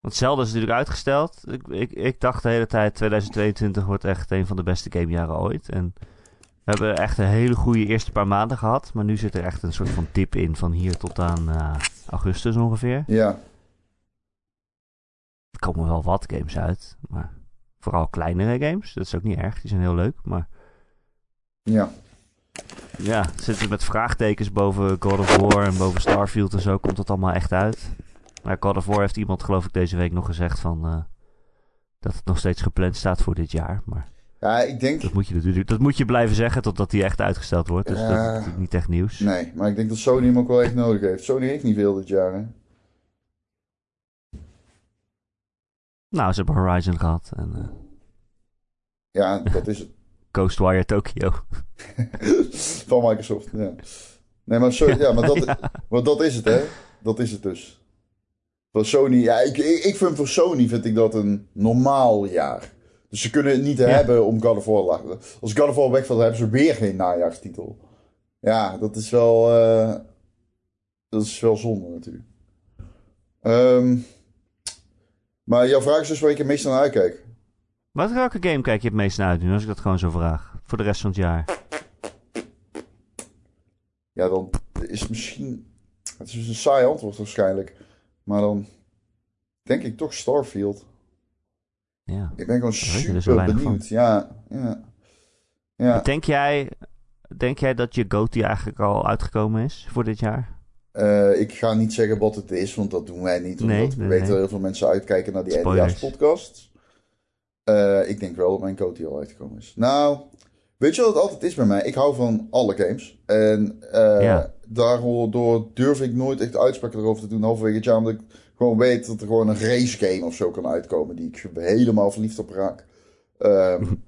Want Zelda is natuurlijk uitgesteld. Ik, ik, ik dacht de hele tijd 2022 wordt echt een van de beste gamejaren ooit. En we hebben echt een hele goede eerste paar maanden gehad. Maar nu zit er echt een soort van dip in van hier tot aan uh, augustus ongeveer. Ja. Er komen wel wat games uit. Maar vooral kleinere games. Dat is ook niet erg. Die zijn heel leuk. Maar ja. Ja, zitten met vraagtekens boven God of War en boven Starfield en zo. Komt het allemaal echt uit? Maar God of War heeft iemand geloof ik deze week nog gezegd van... Uh, dat het nog steeds gepland staat voor dit jaar. Maar ja, ik denk... Dat moet je natuurlijk dat moet je blijven zeggen totdat die echt uitgesteld wordt. Dus dat is niet echt nieuws. Nee, maar ik denk dat Sony hem ook wel echt nodig heeft. Sony heeft niet veel dit jaar, hè? Nou, ze hebben Horizon gehad. En, uh... Ja, dat is het. Ghostwire Tokyo. Van Microsoft, ja. Nee, maar, so ja. maar, dat, maar dat is het, hè? Dat is het dus. Voor Sony, ja, ik, ik, vind voor Sony vind ik dat een normaal jaar. Dus ze kunnen het niet hebben om God of War te Als God of War wegvalt, hebben ze weer geen najaarstitel. Ja, dat is wel, uh, dat is wel zonde natuurlijk. Um, maar jouw vraag is dus waar ik het meest naar uitkijk. Wat welke game kijk je het meest naar uit nu, als ik dat gewoon zo vraag? Voor de rest van het jaar. Ja, dan is misschien... Het is een saai antwoord waarschijnlijk. Maar dan denk ik toch Starfield. Ja. Ik ben gewoon dus super benieuwd. Ja, ja. ja. Denk, jij, denk jij dat je GOTY eigenlijk al uitgekomen is voor dit jaar? Uh, ik ga niet zeggen wat het is, want dat doen wij niet. Omdat nee, we weten dat heel veel mensen uitkijken naar die NDA's-podcasts. Uh, ik denk wel dat mijn GOTY al uitgekomen is. Nou, weet je wat het altijd is bij mij? Ik hou van alle games. En uh, ja. daardoor durf ik nooit echt uitspraken erover te doen halverwege het jaar. Omdat ik gewoon weet dat er gewoon een race game of zo kan uitkomen. Die ik helemaal verliefd op raak. Um,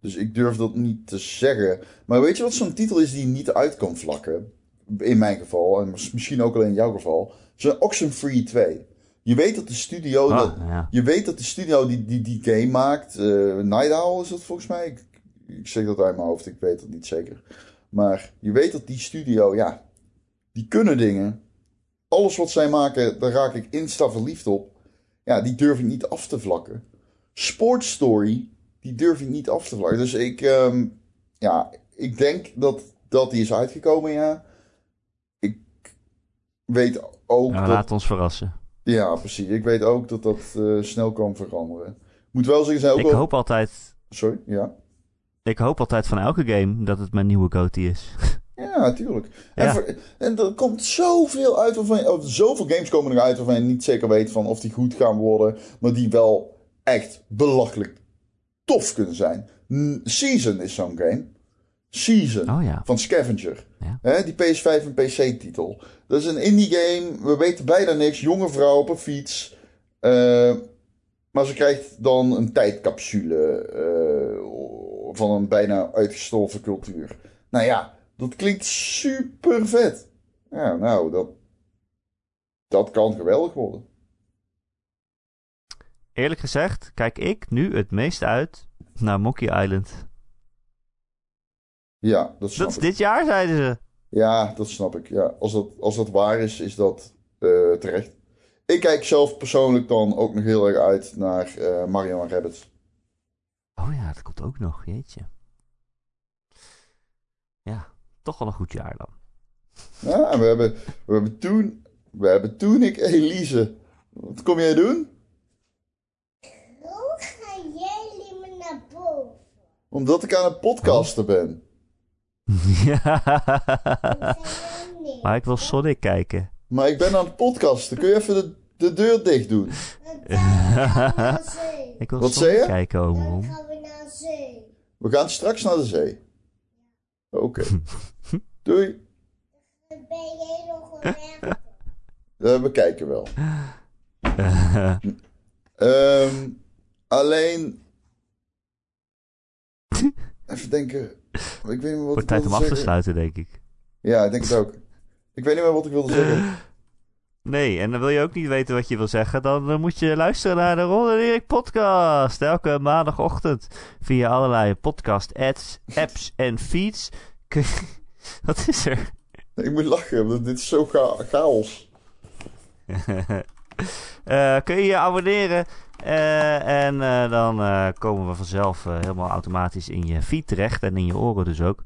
dus ik durf dat niet te zeggen. Maar weet je wat zo'n titel is die niet uit kan vlakken? In mijn geval, en misschien ook alleen in jouw geval. Zo'n Oxenfree 2. Je weet dat de studio, ah, dat, ja. je weet dat de studio die die, die game maakt, uh, Night Owl is dat volgens mij. Ik, ik zeg dat uit mijn hoofd, ik weet het niet zeker. Maar je weet dat die studio, ja, die kunnen dingen alles wat zij maken, daar raak ik insta verliefd op. Ja, die durf ik niet af te vlakken. Sports Story, die durf ik niet af te vlakken. Dus ik, um, ja, ik denk dat, dat die is uitgekomen, ja. Ik weet ook. Ja, laat ons verrassen. Ja, precies. Ik weet ook dat dat uh, snel kan veranderen. Moet wel zeggen, zijn ook Ik wel... hoop altijd. Sorry, ja. Ik hoop altijd van elke game dat het mijn nieuwe goatee is. Ja, natuurlijk. En, en, er komt zoveel uit waarvan je, of zoveel games komen eruit waarvan je niet zeker weet van of die goed gaan worden, maar die wel echt belachelijk tof kunnen zijn. Season is zo'n game. Season oh, ja. van Scavenger. Ja. die PS5 en PC-titel. Dat is een indie game. We weten bijna niks. Jonge vrouw op een fiets. Uh, maar ze krijgt dan een tijdcapsule uh, van een bijna uitgestorven cultuur. Nou ja, dat klinkt super vet. Ja, nou, dat, dat kan geweldig worden. Eerlijk gezegd, kijk ik nu het meest uit naar Monkey Island. Ja, dat snap Dat is dit jaar, zeiden ze. Ja, dat snap ik. Ja, als, dat, als dat waar is, is dat uh, terecht. Ik kijk zelf persoonlijk dan ook nog heel erg uit naar uh, Mario Rabbit. Oh ja, dat komt ook nog, jeetje. Ja, toch wel een goed jaar dan. Ja, we hebben, we hebben toen, we hebben toen ik Elise. Wat kom jij doen? Hoe gaan jullie me naar boven? Omdat ik aan het podcasten ben. Ja. Maar ik wil Sonic kijken. Maar ik ben aan het podcasten. Kun je even de, de deur dicht doen? ik wil Wat Sonic kijken, oom. Dan gaan we naar zee. We gaan straks naar de zee. Oké. Doei. Dan ben jij nog een uh, we kijken wel. um, alleen. Even denken. Ik weet niet wat Wordt tijd om af te sluiten, denk ik. Ja, ik denk het ook. Ik weet niet meer wat ik wilde zeggen. Nee, en dan wil je ook niet weten wat je wil zeggen. Dan eh, moet je luisteren naar de Ron en Erik podcast. Elke maandagochtend via allerlei podcast apps, apps en feeds. Wat is er? Ik moet lachen, want dit is zo cha- chaos. Eh, kun je je abonneren. eh, en eh, dan komen we vanzelf helemaal automatisch in je feed terecht. En in je oren dus ook.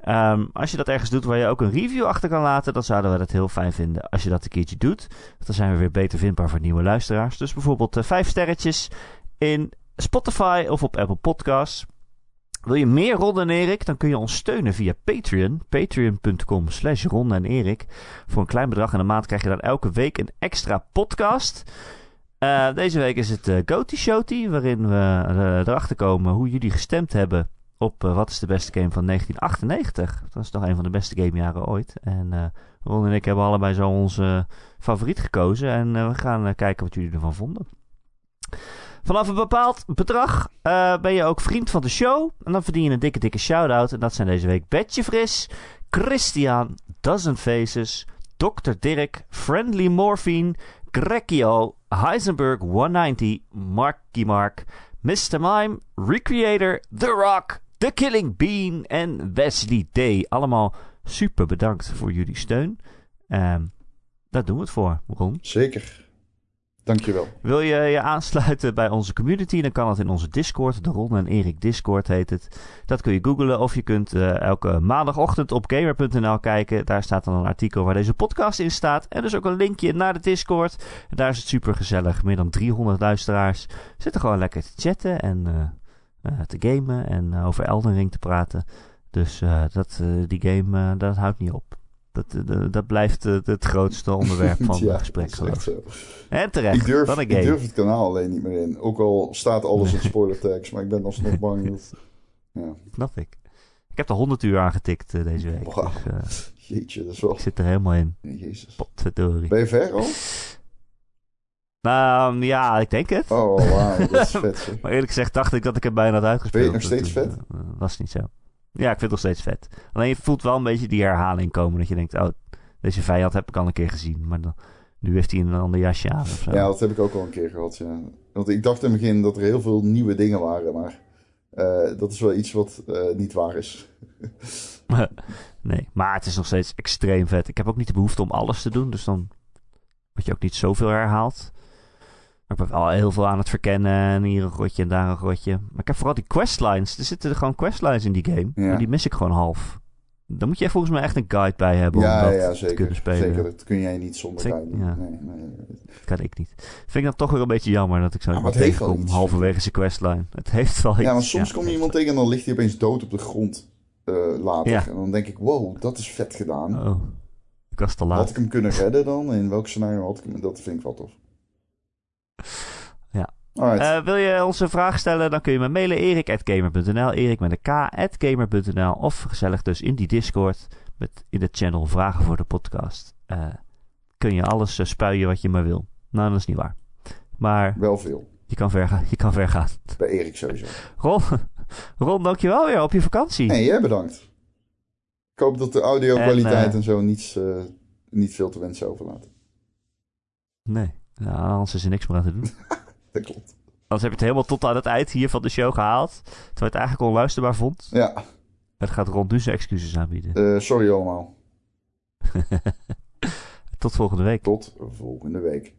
Ehm, als je dat ergens doet waar je ook een review achter kan laten, dan zouden we dat heel fijn vinden als je dat een keertje doet. Dan zijn we weer beter vindbaar voor nieuwe luisteraars. Dus bijvoorbeeld vijf sterretjes in Spotify of op Apple Podcasts. Wil je meer Ron en Erik? Dan kun je ons steunen via Patreon. Patreon.com slash Ron en Erik. Voor een klein bedrag in de maand krijg je dan elke week een extra podcast. Eh, deze week is het uh, Goaty Showty, waarin we eh, erachter komen hoe jullie gestemd hebben op wat is de beste game van 1998. Dat is toch een van de beste gamejaren ooit. En Ron en ik hebben allebei zo onze favoriet gekozen. En we gaan kijken wat jullie ervan vonden. Vanaf een bepaald bedrag eh, ben je ook vriend van de show. En dan verdien je een dikke, dikke shout-out. En dat zijn deze week Betje Fris, Christian, Dozen Faces, Dr. Dirk, Friendly Morphine, Grekio, Heisenberg 190, Marky Mark, Mr. Mime, Recreator, The Rock, The Killing Bean en Wesley D. Allemaal super bedankt voor jullie steun. Ehm daar doen we het voor, Ron. Zeker. Dankjewel. Wil je je aansluiten bij onze community? Dan kan dat in onze Discord. De Ron en Erik Discord heet het. Dat kun je googlen of je kunt eh, elke maandagochtend op gamer.nl kijken. Daar staat dan een artikel waar deze podcast in staat. En dus ook een linkje naar de Discord. En daar is het super gezellig. Meer dan 300 luisteraars zitten gewoon lekker te chatten en eh, eh, te gamen en over Elden Ring te praten. Dus dat, die game, dat houdt niet op. Dat, eh, dat blijft eh, het grootste onderwerp van ja, het gesprek. dat zo. En terecht, Ik durf, ik durf het kanaal alleen niet meer in. Ook al staat alles in spoiler tags, maar ik ben alsnog bang dat... Ja, Snap ik. Ik heb er 100 uur aan getikt eh, deze week. Dus, eh, jeetje, dat is wel... ik zit er helemaal in. Jezus. Potverdorie. Ben je ver al? Nou, ja, ik denk het. Oh, wauw, dat is vet. Maar eerlijk gezegd dacht ik dat ik het bijna had uitgespeeld. Ben je nog steeds Dat, vet? was niet zo. Ja, ik vind het nog steeds vet. Alleen je voelt wel een beetje die herhaling komen. Dat je denkt, oh, deze vijand heb ik al een keer gezien. Maar dan, nu heeft hij een ander jasje aan of zo. Ja, dat heb ik ook al een keer gehad, ja. Want ik dacht in het begin dat er heel veel nieuwe dingen waren, maar... eh, dat is wel iets wat eh, niet waar is. nee, maar het is nog steeds extreem vet. Ik heb ook niet de behoefte om alles te doen. Dus dan word je ook niet zoveel herhaald. Maar ik ben wel heel veel aan het verkennen. En hier een grotje en daar een grotje. Maar ik heb vooral die questlines. Er zitten er gewoon questlines in die game. Ja. Maar die mis ik gewoon half. Dan moet je volgens mij echt een guide bij hebben om ja, dat ja, te zeker. kunnen spelen. Zeker, dat kun jij niet zonder guide ja. Nee, nee. Dat kan ik niet. Vind ik dan toch weer een beetje jammer dat ik zo wel tegenkom halverwege zijn questline. Het heeft wel iets. Ja, maar soms kom je iemand tegen en dan ligt hij opeens dood op de grond eh, later. En dan denk ik, wow, dat is vet gedaan. Oh, ik was te Had laat. ik hem kunnen redden dan? In welk scenario had ik hem? Dat vind ik wel tof. Ja. Eh, wil je ons een vraag stellen, dan kun je me mailen erik.gamer.nl, erik met een k.gamer.nl of gezellig dus in die Discord met in de channel vragen voor de podcast. Eh, kun je alles eh, spuien wat je maar wil. Nou, dat is niet waar. Maar wel veel. je kan ver, gaan- je kan ver gaan. Bij Erik sowieso. Ron, Ron, dankjewel weer op je vakantie. Nee, jij bedankt. Ik hoop dat de audio-kwaliteit En, en, eh, zo niets, niet veel te wensen overlaat. Nee, nou, anders is er niks meer aan te doen. Dat klopt. Anders heb je het helemaal tot aan het eind hier van de show gehaald. Terwijl je het eigenlijk onluisterbaar vond. Ja, Het gaat Ron nu zijn excuses aanbieden. eh, sorry allemaal. Tot volgende week. Tot volgende week.